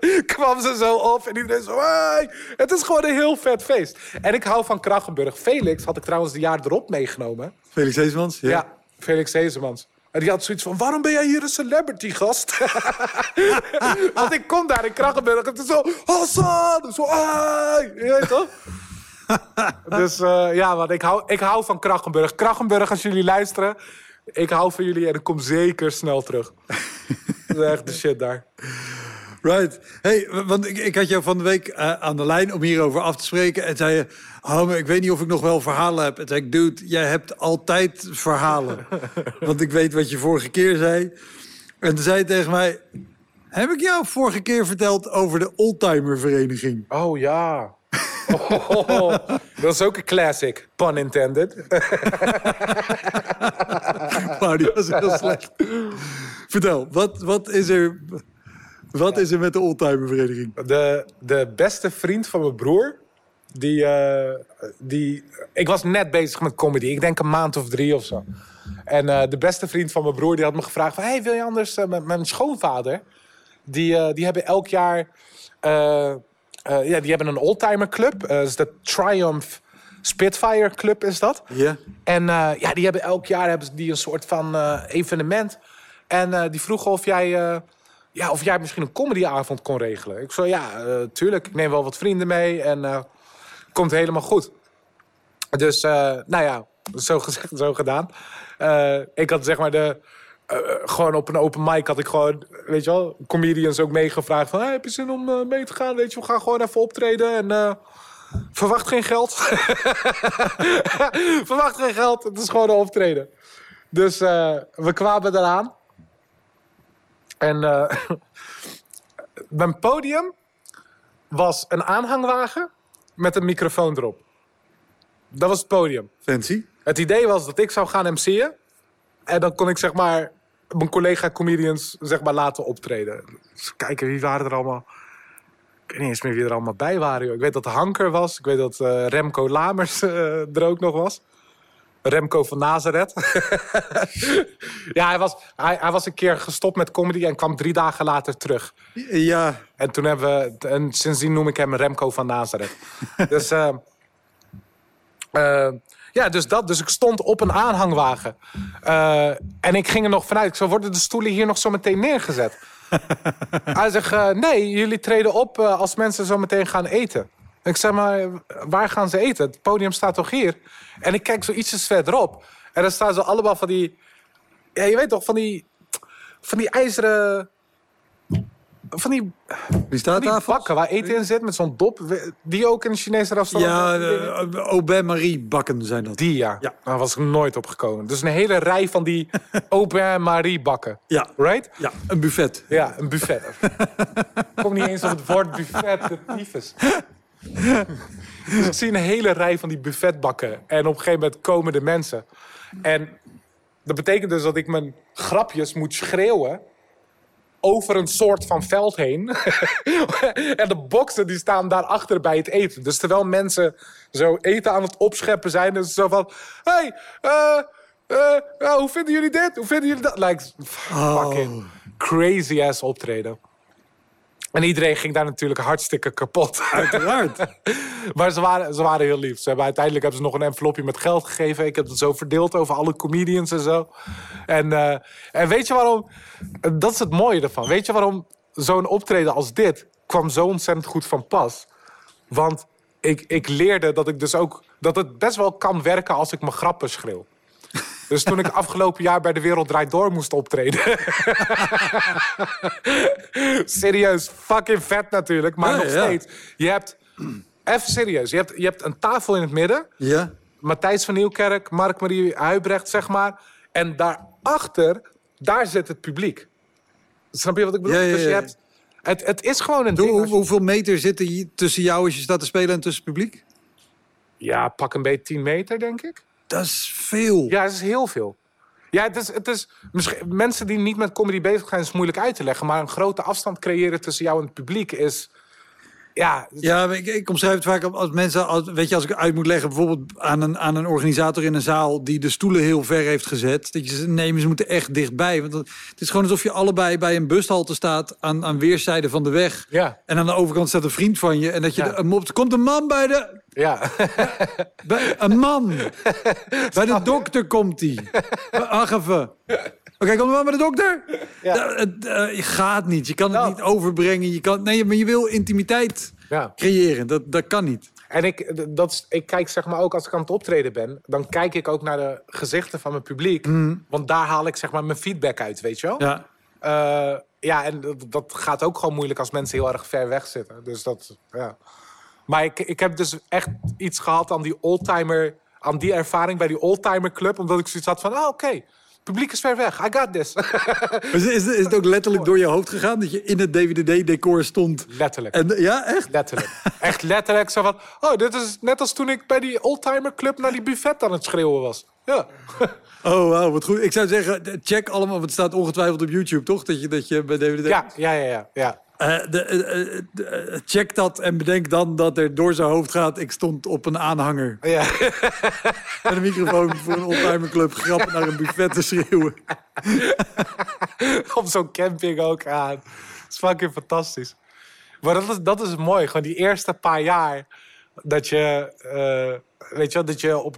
*laughs* kwam ze zo op en iedereen zo... Hey! Het is gewoon een heel vet feest. En ik hou van Krachenburg. Felix had ik trouwens de jaar erop meegenomen. Felix Heesmans? Ja, Felix Hezemans. En die had zoiets van, waarom ben jij hier een celebrity gast? *laughs* Want ik kom daar in Krachenburg en het is zo... Hassan! Zo, hey! Je weet toch? *laughs* dus eh, ja, want ik hou, ik hou van Krachenburg. Krachenburg, als jullie luisteren... Ik hou van jullie en ik kom zeker snel terug. *laughs* Dat is echt de shit daar. Right. Hey, want ik, ik had jou van de week eh, aan de lijn om hierover af te spreken. En zei je, oh, maar ik weet niet of ik nog wel verhalen heb. En zei ik, dude, jij hebt altijd verhalen. *laughs* want ik weet wat je vorige keer zei. En toen zei je tegen mij, heb ik jou vorige keer verteld over de oldtimervereniging? Oh ja. Oh, *laughs* dat is ook een classic, pun intended. Maar *laughs* die was heel slecht. Vertel, wat, wat, is er, wat is er met de oldtimervereniging? De, de beste vriend van mijn broer. Die, eh, die, ik was net bezig met comedy. Ik denk een maand of drie of zo. En eh, de beste vriend van mijn broer die had me gevraagd: van, hey, wil je anders eh, met mijn schoonvader? Die, die hebben elk jaar. ja, die hebben een oldtimer club. Dat is de Triumph Spitfire Club, is dat? Ja. En ja, die hebben elk jaar hebben die een soort van evenement. En die vroegen of jij, ja, of jij misschien een comedyavond kon regelen. Ik zei, ja, tuurlijk. Ik neem wel wat vrienden mee en komt helemaal goed. Dus, eh, nou ja, zo gezegd, zo gedaan. Eh, ik had zeg maar de... eh, gewoon op een open mic had ik gewoon, weet je wel, comedians ook meegevraagd van... Hey, heb je zin om mee te gaan? Weet je, we gaan gewoon even optreden en... Verwacht geen geld. *laughs* Verwacht geen geld. Het is gewoon een optreden. Dus we kwamen eraan. En *laughs* mijn podium was een aanhangwagen met een microfoon erop. Dat was het podium. Fancy. Het idee was dat ik zou gaan MC'en. En dan kon ik zeg maar mijn collega comedians zeg maar laten optreden. Dus kijken wie waren er allemaal. Ik weet niet eens meer wie er allemaal bij waren. joh. Ik weet dat Hanker was. Ik weet dat eh, Remco Lamers eh, er ook nog was. Remco van Nazareth. *laughs* ja, hij was, hij, hij was een keer gestopt met comedy en kwam drie dagen later terug. Ja, En toen hebben we, en sindsdien noem ik hem Remco van Nazareth. *laughs* dus, eh, eh, ja, dus dat. Dus ik stond op een aanhangwagen. Eh, en ik ging er nog vanuit. Ik zou worden de stoelen hier nog zo meteen neergezet? *laughs* Hij zegt, nee, jullie treden op als mensen zo meteen gaan eten. Ik zeg maar, waar gaan ze eten? Het podium staat toch hier? En ik kijk zo ietsjes verderop. En dan staan ze allemaal van die Ja, je weet toch, van die, van die ijzeren... Van die, Wie staat van die daar? bakken waar eten in zit met zo'n dop. Die ook in een Chinese restaurant. Ja, uh, Aubin Marie bakken zijn dat. Die ja. Ja. Daar was ik nooit op gekomen. Dus een hele rij van die *laughs* Aubin Marie bakken. Ja, Right? ja, een buffet. Ja, een buffet. ik *laughs* kom niet eens op het woord buffet, de tyfus. Dus *laughs* ik zie een hele rij van die buffetbakken. En op een gegeven moment komen de mensen. En dat betekent dus dat ik mijn grapjes moet schreeuwen over een soort van veld heen. *laughs* en de boksen die staan daarachter bij het eten. Dus terwijl mensen zo eten aan het opscheppen zijn, het zo van... Hey, eh, eh, eh, hoe vinden jullie dit? Hoe vinden jullie dat? Like, fucking crazy ass optreden. En iedereen ging daar natuurlijk hartstikke kapot. Uiteraard. *laughs* maar ze waren, ze waren heel lief. Ze hebben, uiteindelijk hebben ze nog een envelopje met geld gegeven. Ik heb het zo verdeeld over alle comedians en zo. En, eh, en weet je waarom? Dat is het mooie ervan. Weet je waarom zo'n optreden als dit kwam zo ontzettend goed van pas? Want ik, ik leerde dat ik dus ook dat het best wel kan werken als ik mijn grappen schreeuw. Dus toen ik afgelopen jaar bij De Wereld Draait Door moest optreden. *laughs* serieus, fucking vet natuurlijk. Maar Ja, nog steeds. Je hebt, even serieus, je hebt, je hebt een tafel in het midden. Ja. Matthijs van Nieuwkerk, Mark-Marie Huibrecht, zeg maar. En daarachter, daar zit het publiek. Snap je wat ik bedoel? Ja, ja, Dus je hebt, het, het is gewoon een ding. hoe- je- hoeveel meter zitten hier tussen jou als je staat te spelen en tussen het publiek? ja, pak een beetje 10 meter, denk ik. Dat is veel. Ja, het is heel veel. Ja, het is, het is misschien, mensen die niet met comedy bezig zijn, is moeilijk uit te leggen. Maar een grote afstand creëren tussen jou en het publiek is. Ja, Ja, ik, ik omschrijf het vaak als mensen, als, weet je, als ik uit moet leggen, bijvoorbeeld aan een, aan een organisator in een zaal die de stoelen heel ver heeft gezet. Dat je nee, maar ze moeten echt dichtbij. Want het is gewoon alsof je allebei bij een bushalte staat aan, aan weerszijden van de weg. Ja. En aan de overkant staat een vriend van je. En dat je Ja. mopt, komt een man bij de. Ja. *laughs* Bij, een man. *laughs* bij de dokter komt hij. Wacht even. Oké, kom maar bij de dokter. Ja. Eh, het, eh, gaat niet. Je kan het Nou. niet overbrengen. Je kan, nee, maar je wil intimiteit ja. creëren. Dat, dat kan niet. En ik, dat is, ik kijk zeg maar ook als ik aan het optreden ben, dan kijk ik ook naar de gezichten van mijn publiek. Want daar haal ik zeg maar mijn feedback uit, weet je wel? Ja. Eh, ja, en dat, dat gaat ook gewoon moeilijk als mensen heel erg ver weg zitten. Dus dat, ja. Maar ik, ik heb dus echt iets gehad aan die oldtimer, aan die ervaring bij die oldtimer club, omdat ik zoiets had van, ah, oké, publiek is ver weg, I got this. *laughs* Is, is, is het ook letterlijk door je hoofd gegaan dat je in het DVD-decor stond? Letterlijk. En, ja, echt? Letterlijk. Echt letterlijk zo van... Oh, dit is net als toen ik bij die oldtimer club naar die buffet aan het schreeuwen was. Ja. *laughs* Oh, wauw, wat goed. Ik zou zeggen, check allemaal, want het staat ongetwijfeld op YouTube, toch? Dat je, dat je bij DVD... Ja, ja, ja, ja. ja. Eh, de, eh, eh, check dat en bedenk dan dat er door zijn hoofd gaat... ik stond op een aanhanger ja. met een microfoon voor een oldtimerclub... grappen naar een buffet te schreeuwen. Op zo'n camping ook aan. Dat is fucking fantastisch. Maar dat is, dat is mooi. Gewoon die eerste paar jaar dat je... weet je wel, dat je op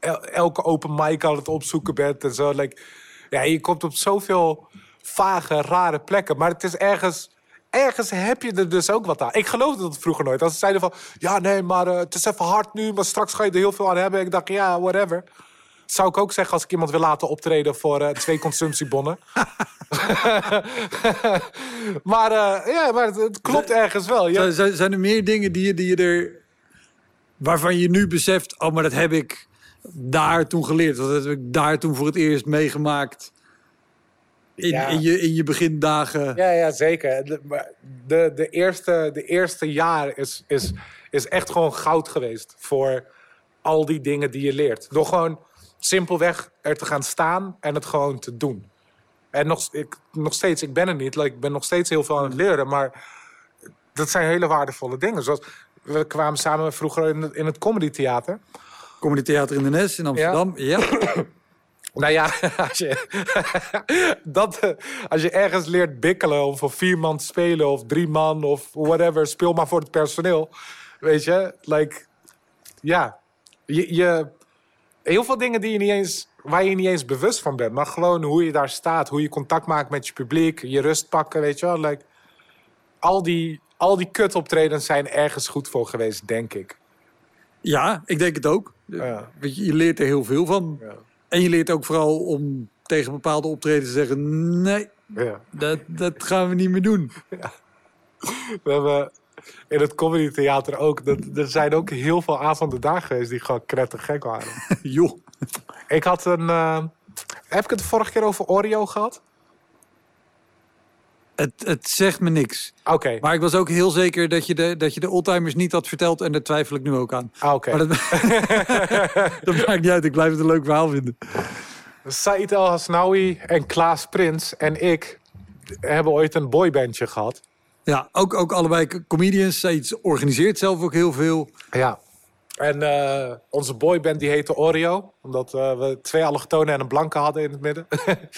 el- elke open mic aan het opzoeken bent en zo. Like, ja, je komt op zoveel vage, rare plekken. Maar het is ergens... Ergens heb je er dus ook wat aan. Ik geloofde dat vroeger nooit. Als ze zeiden van... Ja, nee, maar eh, het is even hard nu. Maar straks ga je er heel veel aan hebben. Ik dacht, ja, whatever. Zou ik ook zeggen als ik iemand wil laten optreden voor eh, twee consumptiebonnen. *laughs* maar eh, ja, maar het, het klopt ergens wel. Ja. Zijn, er meer dingen die je, die je er... waarvan je nu beseft... oh, maar dat heb ik daar toen geleerd. Dat heb ik daar toen voor het eerst meegemaakt... in, Ja. in, je, in je begindagen. Ja, ja, zeker. De, de, de, eerste, de eerste jaar is, is, is echt gewoon goud geweest voor al die dingen die je leert. Door gewoon simpelweg er te gaan staan en het gewoon te doen. En nog, ik, nog steeds, ik ben er niet, like, ik ben nog steeds heel veel aan het leren, maar dat zijn hele waardevolle dingen. Zoals, we kwamen samen vroeger in het, in het Comedy Theater. Comedy Theater in de Nes in Amsterdam. Ja. *coughs* Nou ja, *laughs* als je, *laughs* dat, eh, als je ergens leert bikkelen om voor vier man te spelen of drie man of whatever, speel maar voor het personeel. Weet je, like, ja, je, je, heel veel dingen die je niet eens, waar je niet eens bewust van bent, maar gewoon hoe je daar staat, hoe je contact maakt met je publiek, je rust pakken, weet je wel. Like, al die, al die kutoptredens zijn ergens goed voor geweest, denk ik. ja, ik denk het ook. Ja. Je, je leert er heel veel van. Ja. En je leert ook vooral om tegen bepaalde optredens zeggen... nee, Ja. dat, dat gaan we niet meer doen. *laughs* We hebben in het comedy theater ook... Dat, er zijn ook heel veel avonden daar geweest die gewoon gek waren. *laughs* Joh. ik had een... eh, heb ik het de vorige keer over Oreo gehad? Het, het zegt me niks. Oké, Maar ik was ook heel zeker dat je de, dat je de oldtimers niet had verteld. En daar twijfel ik nu ook aan. ah, oké. Maar dat, *laughs* *laughs* dat maakt niet uit. Ik blijf het een leuk verhaal vinden. Said El Hasnaoui en Klaas Prins en ik hebben ooit een boybandje gehad. Ja, ook, ook allebei comedians. Iets organiseert zelf ook heel veel. Ja. En eh, onze boyband die heette Oreo. Omdat eh, we twee allochtonen en een blanke hadden in het midden. *laughs*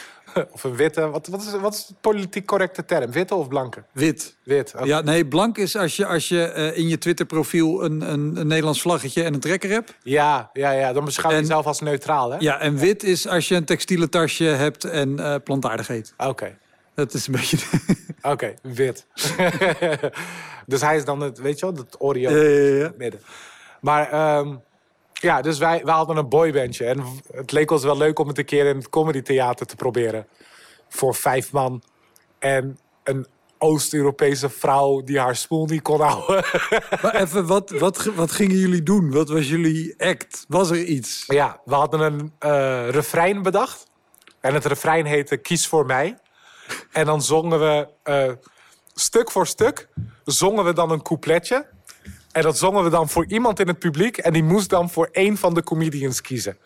*laughs* of een witte. Wat, wat, is, wat is de politiek correcte term? Witte of blanke? Wit. Wit. Ja, nee, blank is als je, als je eh, in je Twitter-profiel een, een, een Nederlands vlaggetje en een trekker hebt. Ja, ja, ja. Dan beschouw je En- jezelf als neutraal, hè? Ja, en wit is als je een textiele tasje hebt en eh, plantaardig eet. Oké. Dat is een beetje... *laughs* Oké, wit. *laughs* dus hij is dan het, weet je wel, het Oreo. Ja, ja, ja. midden. Maar ehm, ja, dus wij, wij hadden een boybandje. En het leek ons wel leuk om het een keer in het comedy theater te proberen. Voor vijf man. En een Oost-Europese vrouw die haar spoel niet kon houden. *laughs* Maar even, wat, wat, wat gingen jullie doen? Wat was jullie act? Was er iets? ja, we hadden een eh refrein bedacht. En het refrein heette Kies voor mij. En dan zongen we eh, stuk voor stuk. Zongen we dan een coupletje. En dat zongen we dan voor iemand in het publiek. En die moest dan voor één van de comedians kiezen.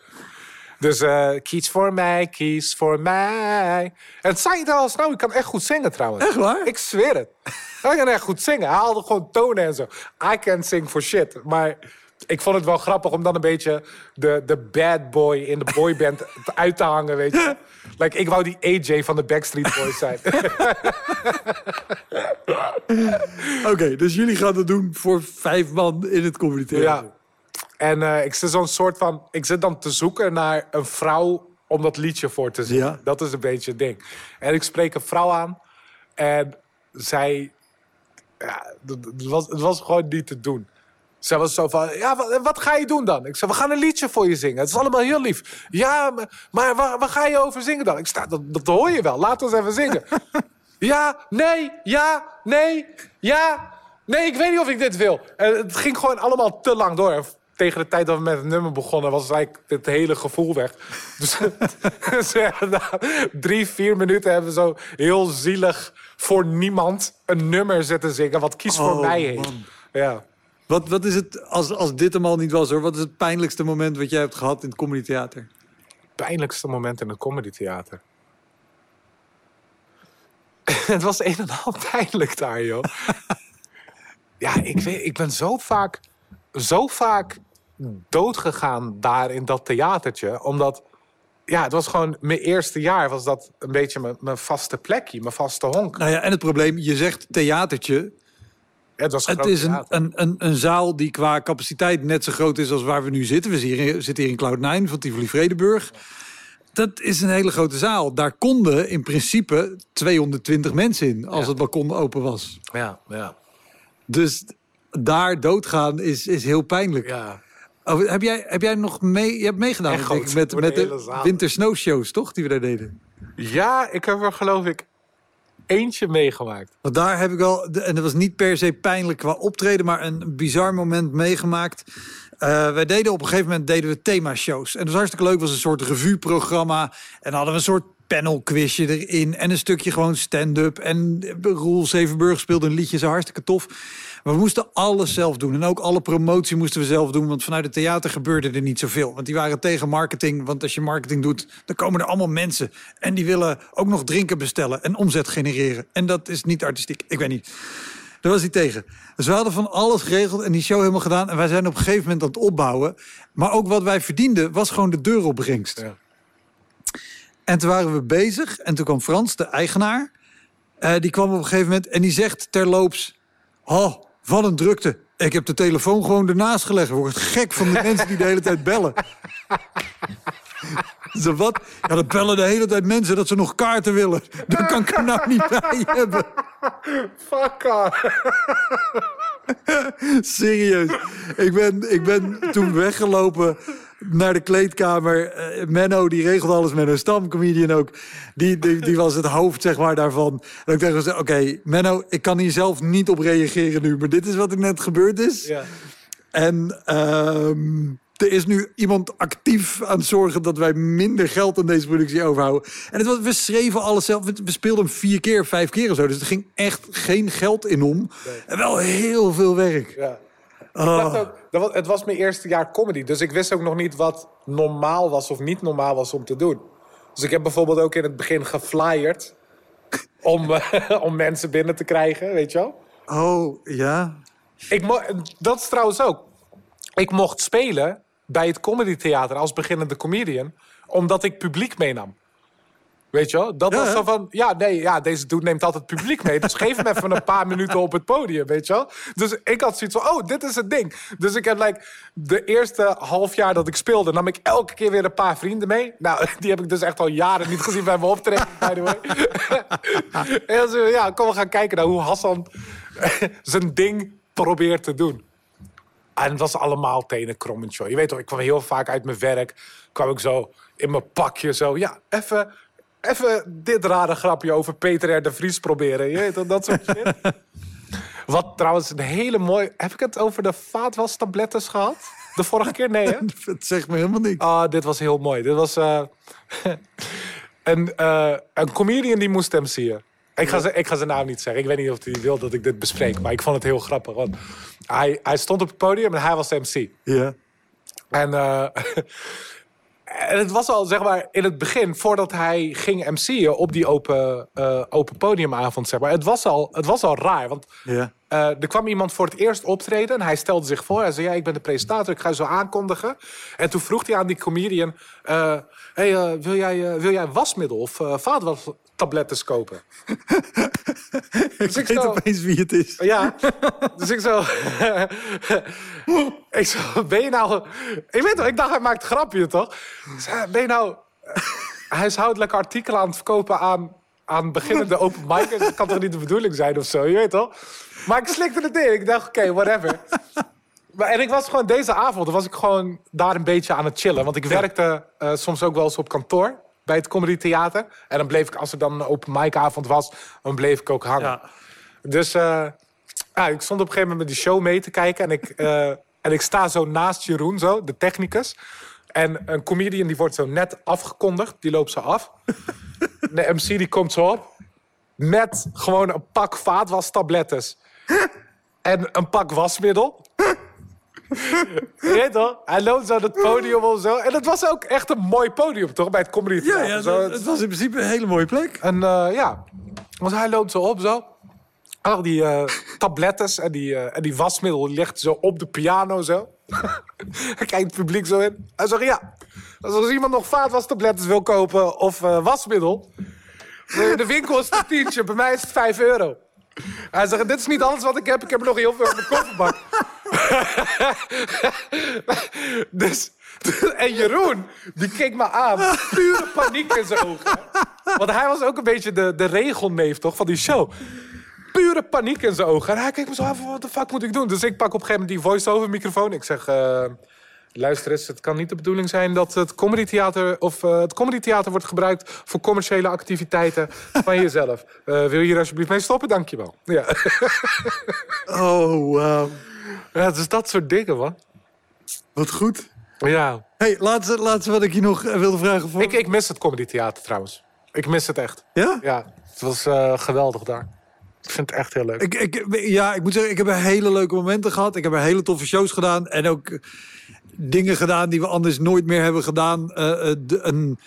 Dus eh, kies voor mij, kies voor mij. En het zei het al snel, ik kan echt goed zingen trouwens. Echt waar? Ik zweer het. Hij kan echt goed zingen. Hij haalde gewoon tonen en zo. I can't sing for shit. Maar ik vond het wel grappig om dan een beetje de, de bad boy in de boyband uit te hangen, weet je. Like, ik wou die AJ van de Backstreet Boys zijn. *laughs* Oké, dus jullie gaan dat doen voor vijf man in het theater. Ja. En eh, ik zit zo'n soort van. Ik zit dan te zoeken naar een vrouw om dat liedje voor te zingen. Ja. Dat is een beetje het ding. En ik spreek een vrouw aan. En zij. Ja, het was, het was gewoon niet te doen. Zij was zo van, ja, wat, wat ga je doen dan? Ik zei, we gaan een liedje voor je zingen. Het is allemaal heel lief. Ja, maar, maar waar, waar ga je over zingen dan? Ik sta, dat, dat hoor je wel. Laat ons even zingen. *laughs* ja, nee, ja, nee, ja. Nee, ik weet niet of ik dit wil. En het ging gewoon allemaal te lang door. En tegen de tijd dat we met het nummer begonnen... was eigenlijk het hele gevoel weg. Dus *laughs* na drie, vier minuten... hebben we zo heel zielig voor niemand een nummer zitten zingen... wat Kies voor Oh, mij heet. man. Ja. Wat, wat is het, als, als dit hem al niet was hoor, wat is het pijnlijkste moment wat jij hebt gehad in het comedy theater? pijnlijkste moment in het comedytheater. *laughs* het was een en al pijnlijk daar, joh. *laughs* ja, ik, weet, ik ben zo vaak, zo vaak doodgegaan daar in dat theatertje. Omdat, ja, het was gewoon mijn eerste jaar. Was dat een beetje mijn, mijn vaste plekje, mijn vaste honk. Nou ja, en het probleem, je zegt theatertje. Het, was Het groot is een, een, een, een zaal die qua capaciteit net zo groot is als waar we nu zitten. We zitten hier, zitten hier in Cloud9 van Tivoli Vredenburg. Dat is een hele grote zaal. Daar konden in principe 220 mensen in als Ja. het balkon open was. Ja, ja, Dus daar doodgaan is, is heel pijnlijk. ja. Oh, heb, jij, heb jij nog mee, je hebt meegedaan met, door de met de, winter snow shows, toch? Die we daar deden. Ja, ik heb er geloof ik eentje meegemaakt. Want daar heb ik al, en dat was niet per se pijnlijk qua optreden, maar een bizar moment meegemaakt. Eh, wij deden op een gegeven moment deden we themashows. En dat was hartstikke leuk. Was een soort revueprogramma. En dan hadden we een soort panelquizje erin. En een stukje gewoon stand-up. En Roel Zevenburg speelde een liedje. Zo hartstikke tof. We moesten alles zelf doen. En ook alle promotie moesten we zelf doen. Want vanuit het theater gebeurde er niet zoveel. Want die waren tegen marketing. Want als je marketing doet, dan komen er allemaal mensen. En die willen ook nog drinken bestellen. En omzet genereren. En dat is niet artistiek. Ik weet niet. Daar was hij tegen. Dus we hadden van alles geregeld en die show helemaal gedaan. En wij zijn op een gegeven moment aan het opbouwen. Maar ook wat wij verdienden was gewoon de deuropbrengst. Ja. En toen waren we bezig. En toen kwam Frans, de eigenaar. eh, die kwam op een gegeven moment en die zegt terloops... Oh, wat een drukte. Ik heb de telefoon gewoon ernaast gelegd. Ik word gek van de *laughs* mensen die de hele tijd bellen. Zo wat? Ja, dat bellen de hele tijd mensen dat ze nog kaarten willen. Dat kan ik er nou niet bij hebben. Fuck. Serieus. Ik ben, ik ben toen weggelopen naar de kleedkamer. Eh, Menno, die regelde alles. Menno Stam, comedian ook. Die, die, die was het hoofd, zeg maar, daarvan. En ik dacht, oké, Menno, ik kan hier zelf niet op reageren nu. Maar dit is wat er net gebeurd is. Ja. En ehm, er is nu iemand actief aan het zorgen dat wij minder geld aan deze productie overhouden. En het was, we schreven alles zelf. We speelden hem vier keer, vijf keer of zo. Dus er ging echt geen geld in om. En wel heel veel werk. Ja. Oh. Ook, dat was, het was mijn eerste jaar comedy. Dus ik wist ook nog niet wat normaal was of niet normaal was om te doen. Dus ik heb bijvoorbeeld ook in het begin geflyerd. *laughs* Om, eh, *laughs* om mensen binnen te krijgen, weet je wel. Oh, ja. Ik dat is trouwens ook. Ik mocht spelen bij het Comedy Theater als beginnende comedian. Omdat ik publiek meenam. Weet je wel? Dat Ja, was zo van, ja, nee, ja, deze dude neemt altijd publiek mee. Dus geef hem even een paar minuten op het podium, weet je wel? Dus ik had zoiets van, oh, dit is het ding. Dus ik heb, like, de eerste half jaar dat ik speelde... nam ik elke keer weer een paar vrienden mee. Nou, *laughs* die heb ik dus echt al jaren niet gezien bij mijn optreden, by the way. *laughs* en zo, ja, kom, we gaan kijken naar hoe Hassan *laughs* zijn ding probeert te doen. En het was allemaal tenenkrommend, joh. Je weet toch, ik kwam heel vaak uit mijn werk. kwam ik zo in mijn pakje zo... Ja, even, even dit rare grapje over Peter R. de Vries proberen. Je weet dat soort shit. *laughs* Wat trouwens een hele mooie... Heb ik het over de vaatwastablettes gehad? De vorige keer? Nee, hè? *laughs* Het zegt me helemaal niks. Ah, dit was heel mooi. Dit was eh, *laughs* een, eh, een comedian die moest hem zien. Ik ga, ze- ik ga zijn naam niet zeggen. Ik weet niet of hij wil dat ik dit bespreek. Maar ik vond het heel grappig. Want hij, hij stond op het podium en hij was de MC. Ja. En, eh, en het was al, zeg maar, in het begin, voordat hij ging MC'en op die open, eh, open podiumavond, zeg maar. Het was al, het was al raar, want Ja. eh, er kwam iemand voor het eerst optreden en hij stelde zich voor. Hij zei, ja, ik ben de presentator, ik ga je zo aankondigen. En toen vroeg hij aan die comedian, eh, hey, wil, jij, wil jij wasmiddel of uh, vaatwastabletten kopen? *laughs* Ik ik weet zo- opeens wie het is. Ja, dus ik zo... *laughs* ik zo, ben je nou... Ik weet toch, ik dacht hij maakt grapje, toch? Ben je nou huishoudelijke artikelen aan het verkopen aan, aan beginnende open micers? Dat kan toch niet de bedoeling zijn of zo, je weet toch? Maar ik slikte het in. Ik dacht, oké, whatever. Maar, en ik was gewoon deze avond, was ik gewoon daar een beetje aan het chillen. Want ik werkte eh, soms ook wel eens op kantoor bij het Comedy Theater. En dan bleef ik, als er dan een open mic avond was, dan bleef ik ook hangen. Ja. Dus eh, ja, ik stond op een gegeven moment met die show mee te kijken. En ik, eh, en ik sta zo naast Jeroen, zo, de technicus. En een comedian die wordt zo net afgekondigd. Die loopt zo af. De MC die komt zo op. Met gewoon een pak vaatwastablettes. En een pak wasmiddel. Weet toch? Hij loopt zo het podium of zo. En het was ook echt een mooi podium, toch? Bij het Comedy Ja, ja Zo, het, was in principe een hele mooie plek. en eh, ja, want hij loopt zo op zo. Al die eh, tablettes en die, eh, en die wasmiddel ligt zo op de piano zo. *laughs* hij kijkt het publiek zo in. Hij zegt ja, als iemand nog vaatwastabletten wil kopen of wasmiddel. De winkel is het tientje, bij mij is het 5 euro. Hij zegt, dit is niet alles wat ik heb. Ik heb nog heel veel in mijn kofferbak. *laughs* dus, en Jeroen, die keek me aan. Pure paniek in zijn ogen. Want hij was ook een beetje de, de regelneef, toch, van die show. Pure paniek in zijn ogen. En hij keek me zo aan van, wat de fuck moet ik doen? Dus ik pak op een gegeven moment die voice-over microfoon. Ik zeg, eh, luister eens, het kan niet de bedoeling zijn... dat het comedytheater, of, eh, het comedytheater wordt gebruikt... voor commerciële activiteiten *laughs* van jezelf. Eh, wil je hier alsjeblieft mee stoppen? Dankjewel. Ja. *laughs* Oh, wauw. ja, dus dat soort dingen, man. Wat goed. Ja. hey, laatste, laatste wat ik je nog eh, wilde vragen. Voor... Ik, ik mis het comedytheater trouwens. Ik mis het echt. Ja? Ja, het was geweldig daar. Ik vind het echt heel leuk. Ik, ik, ja, ik moet zeggen, ik heb hele leuke momenten gehad. Ik heb hele toffe shows gedaan. En ook dingen gedaan die we anders nooit meer hebben gedaan. Eh, eh, de- een,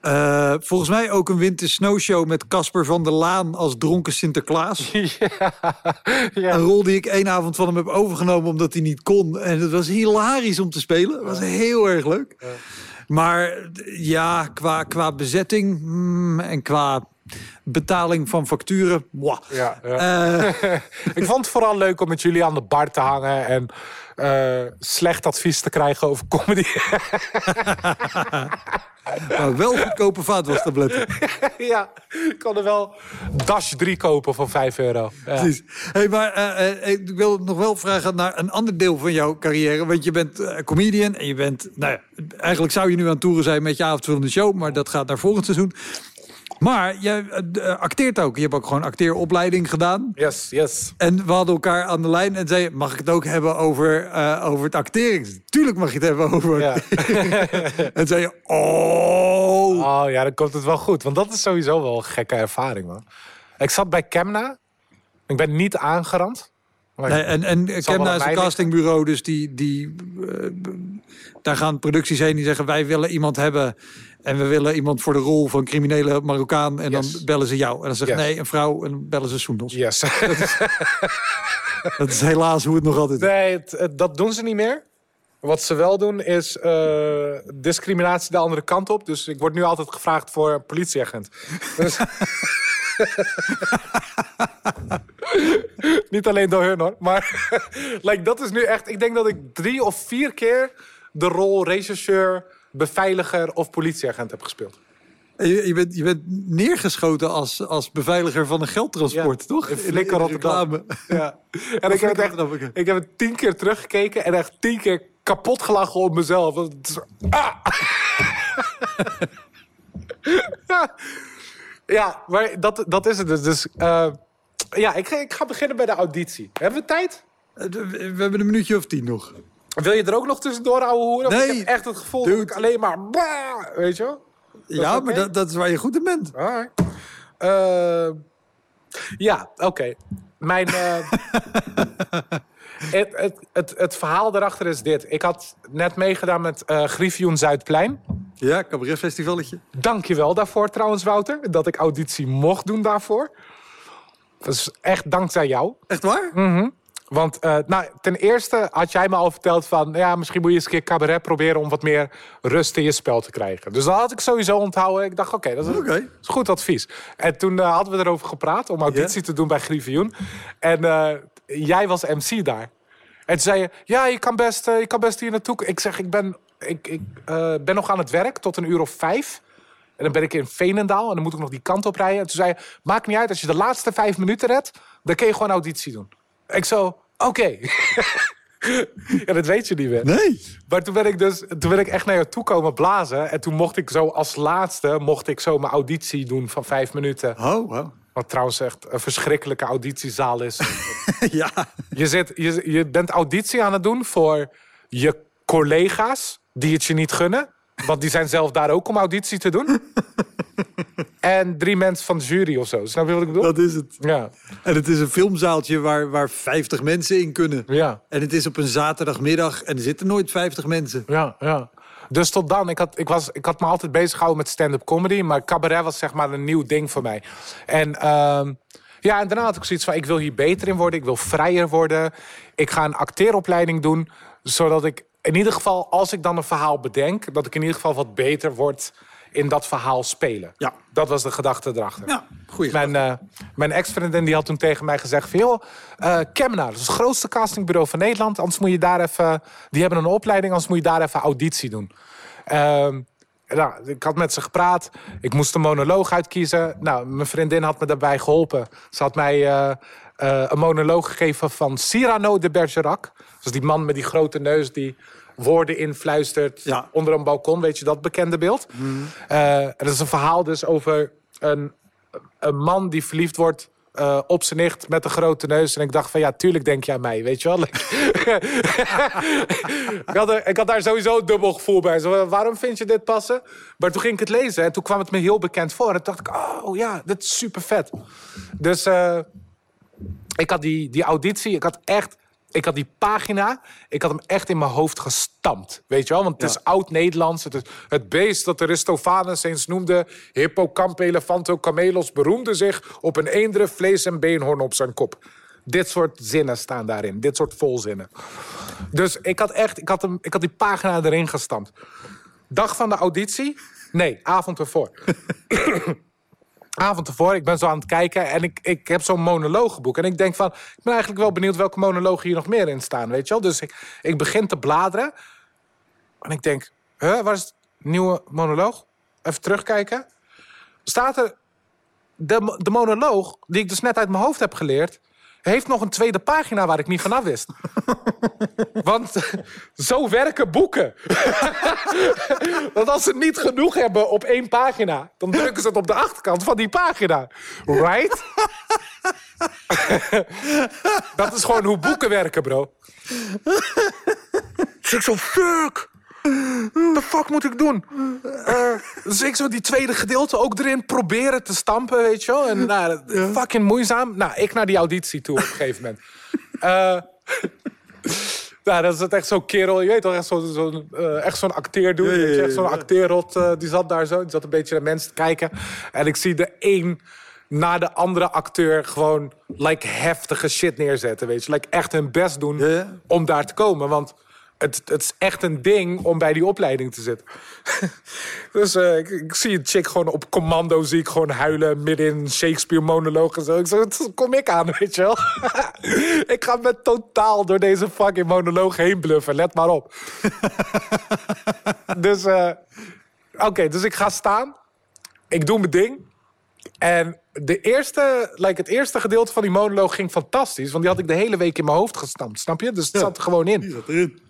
eh, volgens mij ook een winter snowshow met Casper van der Laan als dronken Sinterklaas. *laughs* ja. ja. Een rol die ik één avond van hem heb overgenomen omdat hij niet kon. En het was hilarisch om te spelen. Het was heel erg leuk. Maar ja, qua, qua bezetting mm, en qua betaling van facturen. Mwah. Ja, *laughs* ik vond het vooral leuk om met jullie aan de bar te hangen en eh, slecht advies te krijgen over comedy. Maar *laughs* wel goedkope vaatwastabletten. *laughs* ja, ik kon er wel Dash 3 kopen voor 5 euro. Ja. Precies. Hey, maar eh, eh, ik wil nog wel vragen naar een ander deel van jouw carrière. Want je bent comedian en je bent... Nou ja, eigenlijk zou je nu aan het toeren zijn met je avondvullende show. Maar dat gaat naar volgend seizoen. Maar je eh, acteert ook. Je hebt ook gewoon acteeropleiding gedaan. Yes, yes. En we hadden elkaar aan de lijn en zei: Mag ik het ook hebben over, eh, over het acteren? Tuurlijk mag je het hebben over. Ja. *laughs* en zei je: Oh. Oh ja, dan komt het wel goed. Want dat is sowieso wel een gekke ervaring, man. Ik zat bij Kemna. Ik ben niet aangerand. Nee, en en Kemna is een castingbureau, dus die, die, eh, daar gaan producties heen die zeggen: Wij willen iemand hebben. En we willen iemand voor de rol van criminele Marokkaan. En Yes. dan bellen ze jou. En dan zeggen Yes. nee, een vrouw. En dan bellen ze Soendels. Yes. *laughs* *laughs* Dat is helaas hoe het nog altijd is. nee, het- dat doen ze niet meer. Wat ze wel doen is eh, discriminatie de andere kant op. Dus ik word nu altijd gevraagd voor een politieagent. Dus... *laughs* Niet alleen door hun hoor. Maar like, dat is nu echt... Ik denk dat ik drie of vier keer de rol rechercheur, beveiliger of politieagent heb gespeeld. Je, je, bent, je bent neergeschoten als, als beveiliger van een geldtransport, Ja, toch? in Flikker Rotterdam. Ja. *laughs* En ik heb, het echt, Rotterdam, ik heb het tien keer teruggekeken en echt tien keer kapot gelachen op mezelf. Ah! *laughs* ja, maar dat, dat is het dus. dus eh, ja, ik, ga- ik ga beginnen bij de auditie. Hebben we tijd? Eh, We hebben een minuutje of tien nog. Wil je er ook nog tussendoor, ouwe hoeren? Want Nee. Ik heb echt het gevoel dat ik alleen maar... bah, Weet je wel? ja, maar dat, dat is waar je goed in bent. Eh, ja, oké. Mijn. eh, *laughs* het, het, het, het verhaal daarachter is dit. Ik had net meegedaan met eh Griffioen Zuidplein. Ja, cabaretfestivalletje. Dank je wel daarvoor trouwens, Wouter. Dat ik auditie mocht doen daarvoor. Dat is echt dankzij jou. Echt waar? Want eh, nou, ten eerste had jij me al verteld van... ja, misschien moet je eens een keer cabaret proberen... om wat meer rust in je spel te krijgen. Dus dat had ik sowieso onthouden. Ik dacht, oké, dat is, goed advies. En toen eh, hadden we erover gepraat om auditie te doen bij Griffioen. En eh, jij was MC daar. En toen zei je, ja, je kan best, je kan best hier naartoe. Ik zeg, ik ben, ik, ik, ben nog aan het werk tot een uur of vijf. En dan ben ik in Veenendaal en dan moet ik nog die kant op rijden. En toen zei je, maakt niet uit, als je de laatste vijf minuten redt... dan kun je gewoon auditie doen. Ik zo, oké. *laughs* ja, dat weet je niet meer. Nee. Maar toen ben ik dus toen ben ik echt naar jou toe komen blazen. En toen mocht ik zo als laatste mocht ik zo mijn auditie doen van vijf minuten. Oh, wow. Wat trouwens echt een verschrikkelijke auditiezaal is. *laughs* ja. je, zit, je, je bent auditie aan het doen voor je collega's die het je niet gunnen. Want die zijn zelf daar ook om auditie te doen. *laughs* en drie mensen van de jury of zo. Snap je wat ik bedoel? Dat is het. Ja. En het is een filmzaaltje waar, waar 50 mensen in kunnen. Ja. En het is op een zaterdagmiddag en er zitten nooit 50 mensen. Ja, ja. Dus tot dan, ik had, ik, was, ik had me altijd bezig gehouden met stand-up comedy. Maar cabaret was zeg maar een nieuw ding voor mij. En ehm, ja, en daarna had ik zoiets van, ik wil hier beter in worden. Ik wil vrijer worden. Ik ga een acteeropleiding doen. Zodat ik in ieder geval, als ik dan een verhaal bedenk... dat ik in ieder geval wat beter word in dat verhaal spelen. Ja. Dat was de gedachte erachter. Ja, goeie. Mijn, eh, mijn ex-vriendin die had toen tegen mij gezegd van... joh, eh Kemna, dat is het grootste castingbureau van Nederland. Anders moet je daar even... Die hebben een opleiding, anders moet je daar even auditie doen. Ehm, nou, ik had met ze gepraat. Ik moest een monoloog uitkiezen. Nou, mijn vriendin had me daarbij geholpen. Ze had mij eh, eh, een monoloog gegeven van Cyrano de Bergerac. Dus die man met die grote neus die woorden influistert Ja. onder een balkon. Weet je dat bekende beeld? En dat is een verhaal dus over een, een man die verliefd wordt eh, op zijn nicht met een grote neus. En ik dacht van ja, tuurlijk denk je aan mij, weet je wel. *laughs* *laughs* ik, had er, ik had daar sowieso een dubbel gevoel bij. Zo, waarom vind je dit passen? Maar toen ging ik het lezen en toen kwam het me heel bekend voor. En toen dacht ik, oh ja, dit is super vet. Dus ik had die, die auditie, ik had echt... Ik had die pagina, ik had hem echt in mijn hoofd gestampt. Weet je wel? Want het is oud-Nederlands. Het is het beest dat Aristophanes eens noemde... Hippocampe elefanto camelos beroemde zich... op een eendere vlees en beenhoorn op zijn kop. Dit soort zinnen staan daarin. Dit soort volzinnen. Dus ik had echt, ik had, hem, ik had die pagina erin gestampt. Dag van de auditie? Nee, avond ervoor. *laughs* avond ervoor, ik ben zo aan het kijken en ik, ik heb zo'n monologenboek. En ik denk van, ik ben eigenlijk wel benieuwd welke monologen hier nog meer in staan, weet je wel. Dus ik, ik begin te bladeren en ik denk, huh, waar is het nieuwe monoloog? Even terugkijken. Staat er, de, de monoloog die ik dus net uit mijn hoofd heb geleerd, heeft nog een tweede pagina waar ik niet vanaf wist. *laughs* Want zo werken boeken. *laughs* Want als ze niet genoeg hebben op één pagina, dan drukken ze het op de achterkant van die pagina. Right? *laughs* Dat is gewoon hoe boeken werken, bro. Dus ik zo, fuck. The fuck moet ik doen? Eh, dus ik zo die tweede gedeelte ook erin proberen te stampen, weet je wel. En nou, fucking moeizaam. Nou, ik naar die auditie toe op een gegeven moment. *laughs* Eh, nou, dat is het echt zo'n kerel. Je weet toch, echt zo'n zo, uh, echt zo'n acteer doen. echt zo'n acteerrot, uh, die zat daar zo. Die zat een beetje naar mensen te kijken. En ik zie de een na de andere acteur gewoon like, heftige shit neerzetten. Weet je, like, echt hun best doen om daar te komen. Want het, het is echt een ding om bij die opleiding te zitten. *laughs* dus eh, ik, ik zie een chick gewoon op commando, zie ik gewoon huilen midden in Shakespeare monoloog en zo. Ik zeg, "Wat kom ik aan, *laughs* weet je wel. *laughs* ik ga met totaal door deze fucking monoloog heen bluffen, let maar op. dus, eh, oké, dus ik ga staan. Ik doe mijn ding. En de eerste, like het eerste gedeelte van die monoloog ging fantastisch. Want die had ik de hele week in mijn hoofd gestampt, snap je? Dus het zat er gewoon in. Die zat erin.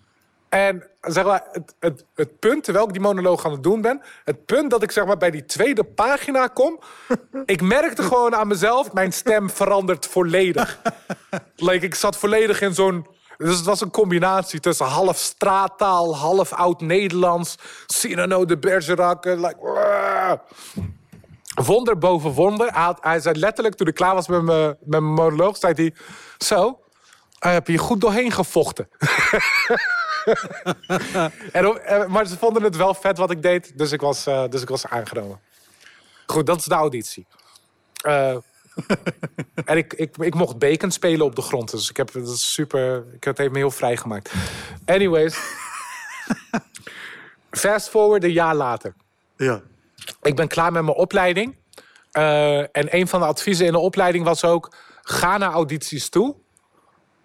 En zeg maar, het, het, het punt, terwijl ik die monoloog aan het doen ben... het punt dat ik zeg maar, bij die tweede pagina kom... *laughs* ik merkte gewoon aan mezelf, mijn stem verandert volledig. *laughs* like, ik zat volledig in zo'n... Dus het was een combinatie tussen half straattaal, half oud-Nederlands... Cyrano de Bergerac, like... Wonder boven wonder. Hij, had- hij zei letterlijk, toen ik klaar was met mijn, met mijn monoloog... zei hij, zo, heb je goed doorheen gevochten. *laughs* *laughs* En, eh, maar ze vonden het wel vet wat ik deed, dus ik was, eh, dus ik was aangenomen. Goed, dat is de auditie. Eh, en ik, ik, ik mocht bacon spelen op de grond, dus ik heb dat is super. Ik, het heeft me heel vrijgemaakt. Anyways. Fast forward een jaar later. Ja. Ik ben klaar met mijn opleiding. En een van de adviezen in de opleiding was ook: ga naar audities toe.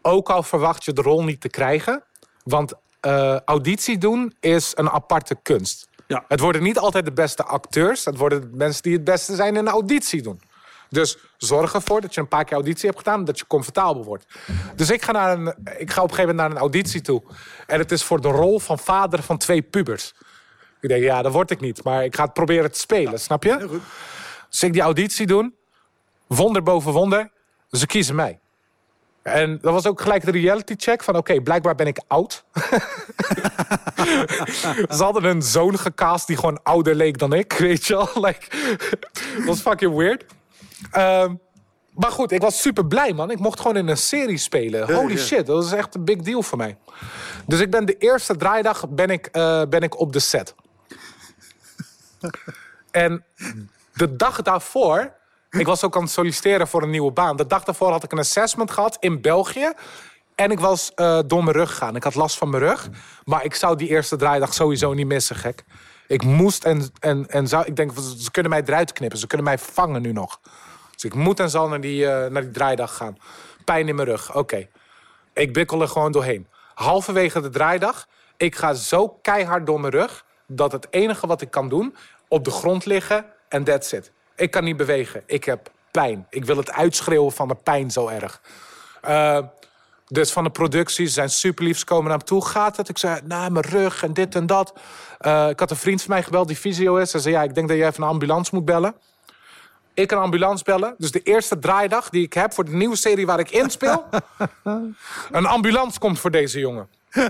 Ook al verwacht je de rol niet te krijgen. Want eh, auditie doen is een aparte kunst. Ja. Het worden niet altijd de beste acteurs. Het worden de mensen die het beste zijn in een auditie doen. Dus zorg ervoor dat je een paar keer auditie hebt gedaan... dat je comfortabel wordt. Dus ik ga, naar een, ik ga op een gegeven moment naar een auditie toe. En het is voor de rol van vader van twee pubers. Ik denk, ja, dat word ik niet. Maar ik ga het proberen te spelen, snap je? Dus ik die auditie doen. Wonder boven wonder. Ze kiezen mij. En dat was ook gelijk de reality check van... oké, blijkbaar ben ik oud. *laughs* Ze hadden een zoon gecast die gewoon ouder leek dan ik, weet je wel. Like, *laughs* dat was fucking weird. Ehm, maar goed, ik was super blij, man. Ik mocht gewoon in een serie spelen. Holy shit, dat was echt een big deal voor mij. Dus ik ben de eerste draaidag ben ik, eh, ben ik op de set. *laughs* En de dag daarvoor... Ik was ook aan het solliciteren voor een nieuwe baan. De dag daarvoor had ik een assessment gehad in België. En ik was eh, door mijn rug gegaan. Ik had last van mijn rug. Maar ik zou die eerste draaidag sowieso niet missen, gek. Ik moest en, en, en zou... Ik denk, ze kunnen mij eruit knippen. Ze kunnen mij vangen nu nog. Dus ik moet en zal naar die, eh, naar die draaidag gaan. Pijn in mijn rug, oké. Ik bikkel er gewoon doorheen. Halverwege de draaidag, ik ga zo keihard door mijn rug... dat het enige wat ik kan doen, op de grond liggen en that's it. Ik kan niet bewegen. Ik heb pijn. Ik wil het uitschreeuwen van de pijn zo erg. Eh, dus van de productie, ze zijn super lief. Ze komen naar me toe. Gaat het? Ik zei, nou, mijn rug en dit en dat. Eh, ik had een vriend van mij gebeld die fysio is. Hij zei, ja, ik denk dat je even een ambulance moet bellen. Ik een ambulance bellen. Dus de eerste draaidag die ik heb voor de nieuwe serie waar ik in speel. *laughs* een ambulance komt voor deze jongen. *laughs*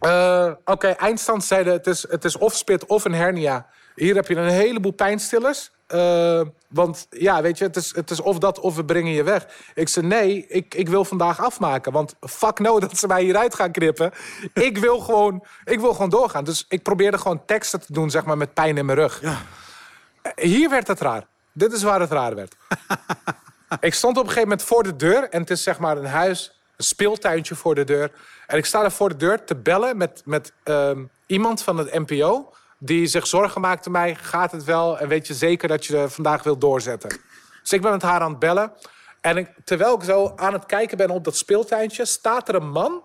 Eh, Oké, eindstand zeiden het is, het is of spit of een hernia. Hier heb je een heleboel pijnstillers. Eh, want ja, weet je, het is, het is of dat of we brengen je weg. Ik zei nee, ik, ik wil vandaag afmaken. Want fuck no *laughs* dat ze mij hieruit gaan knippen. ik, wil gewoon, ik wil gewoon doorgaan. Dus ik probeerde gewoon teksten te doen, zeg maar, met pijn in mijn rug. Ja. Hier werd het raar. Dit is waar het raar werd. *laughs* ik stond op een gegeven moment voor de deur. En het is zeg maar een huis, een speeltuintje voor de deur. En ik sta daar voor de deur te bellen met, met ehm, iemand van het NPO. Die zich zorgen maakte mij. Gaat het wel? En weet je zeker dat je vandaag wilt doorzetten? Dus ik ben met haar aan het bellen. En terwijl ik zo aan het kijken ben op dat speeltuintje... staat er een man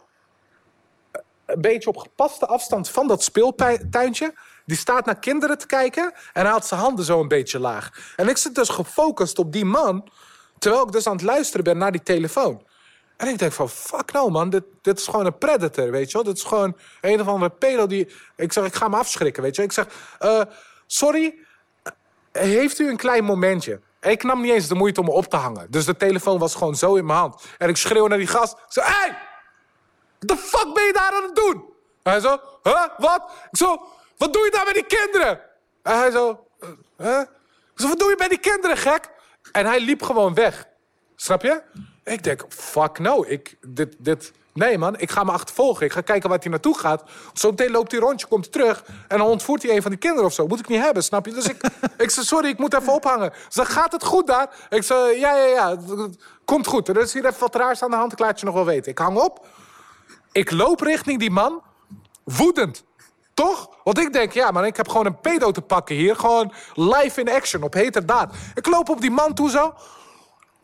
een beetje op gepaste afstand van dat speeltuintje. Die staat naar kinderen te kijken en had zijn handen zo een beetje laag. En ik zit dus gefocust op die man, terwijl ik dus aan het luisteren ben naar die telefoon. En ik denk van, fuck nou man, dit, dit is gewoon een predator, weet je wel. Dit is gewoon een of andere pedo die... Ik zeg, ik ga me afschrikken, weet je Ik zeg, uh, sorry, heeft u een klein momentje? Ik nam niet eens de moeite om me op te hangen. Dus de telefoon was gewoon zo in mijn hand. En ik schreeuw naar die gast. Ik zeg, hey! The fuck ben je daar aan het doen? En hij zo, huh, wat? Ik zo, wat doe je daar met die kinderen? En hij zo, huh? Ik zo, wat doe je met die kinderen, gek? En hij liep gewoon weg. Snap je? Ik denk, fuck no, ik, dit, dit... Nee man, ik ga me achtervolgen. Ik ga kijken waar hij naartoe gaat. Zo meteen loopt hij rondje, komt terug... en dan ontvoert hij een van die kinderen of zo. Moet ik niet hebben, snap je? Dus ik, *laughs* ik zei, sorry, ik moet even ophangen. Ze gaat het goed daar? Ik zei, ja, ja, ja, komt goed. Er is hier even wat raars aan de hand, ik laat je nog wel weten. Ik hang op, ik loop richting die man, woedend. Toch? Want ik denk, ja, maar ik heb gewoon een pedo te pakken hier. Gewoon live in action, op heterdaad. Ik loop op die man toe zo.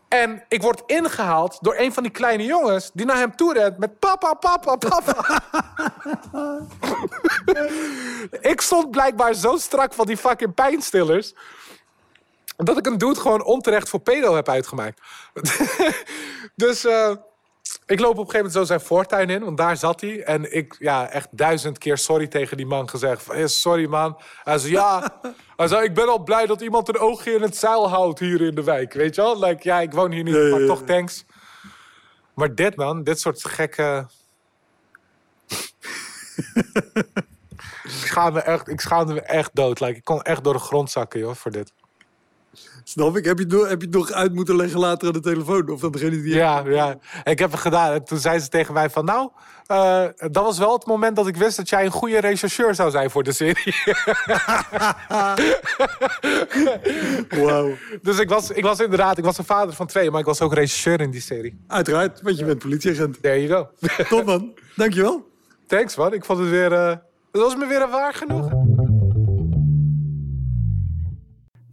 En ik word ingehaald door een van die kleine jongens... die naar hem toe rent met papa, papa, papa. *laughs* ik stond blijkbaar zo strak van die fucking pijnstillers... dat ik een dude gewoon onterecht voor pedo heb uitgemaakt. *laughs* dus... Uh, ik loop op een gegeven moment zo zijn voortuin in, want daar zat hij. En ik, ja, echt duizend keer sorry tegen die man gezegd. Van, sorry man. Hij zei, ja. *laughs* Hij zei, ik ben al blij dat iemand een oogje in het zeil houdt hier in de wijk. Weet je wel? Like, ja, ik woon hier niet, maar toch thanks. Maar dit man, dit soort gekke... *laughs* ik, schaamde echt, ik schaamde me echt dood. Like, ik kon echt door de grond zakken, joh, voor dit. Snap ik? Heb je, het nog, heb je het nog uit moeten leggen later aan de telefoon? Of dat degene die... Ja, ja, ik heb het gedaan. En toen zei ze tegen mij van... Nou, uh, dat was wel het moment dat ik wist dat jij een goede rechercheur zou zijn voor de serie. *laughs* Wauw. Dus ik was, ik was inderdaad... Ik was een vader van twee, maar ik was ook rechercheur in die serie. Uiteraard, want je bent politieagent. There you go. Top man. Dankjewel. Thanks man. Ik vond het weer... Uh, het was me weer een waar genoeg.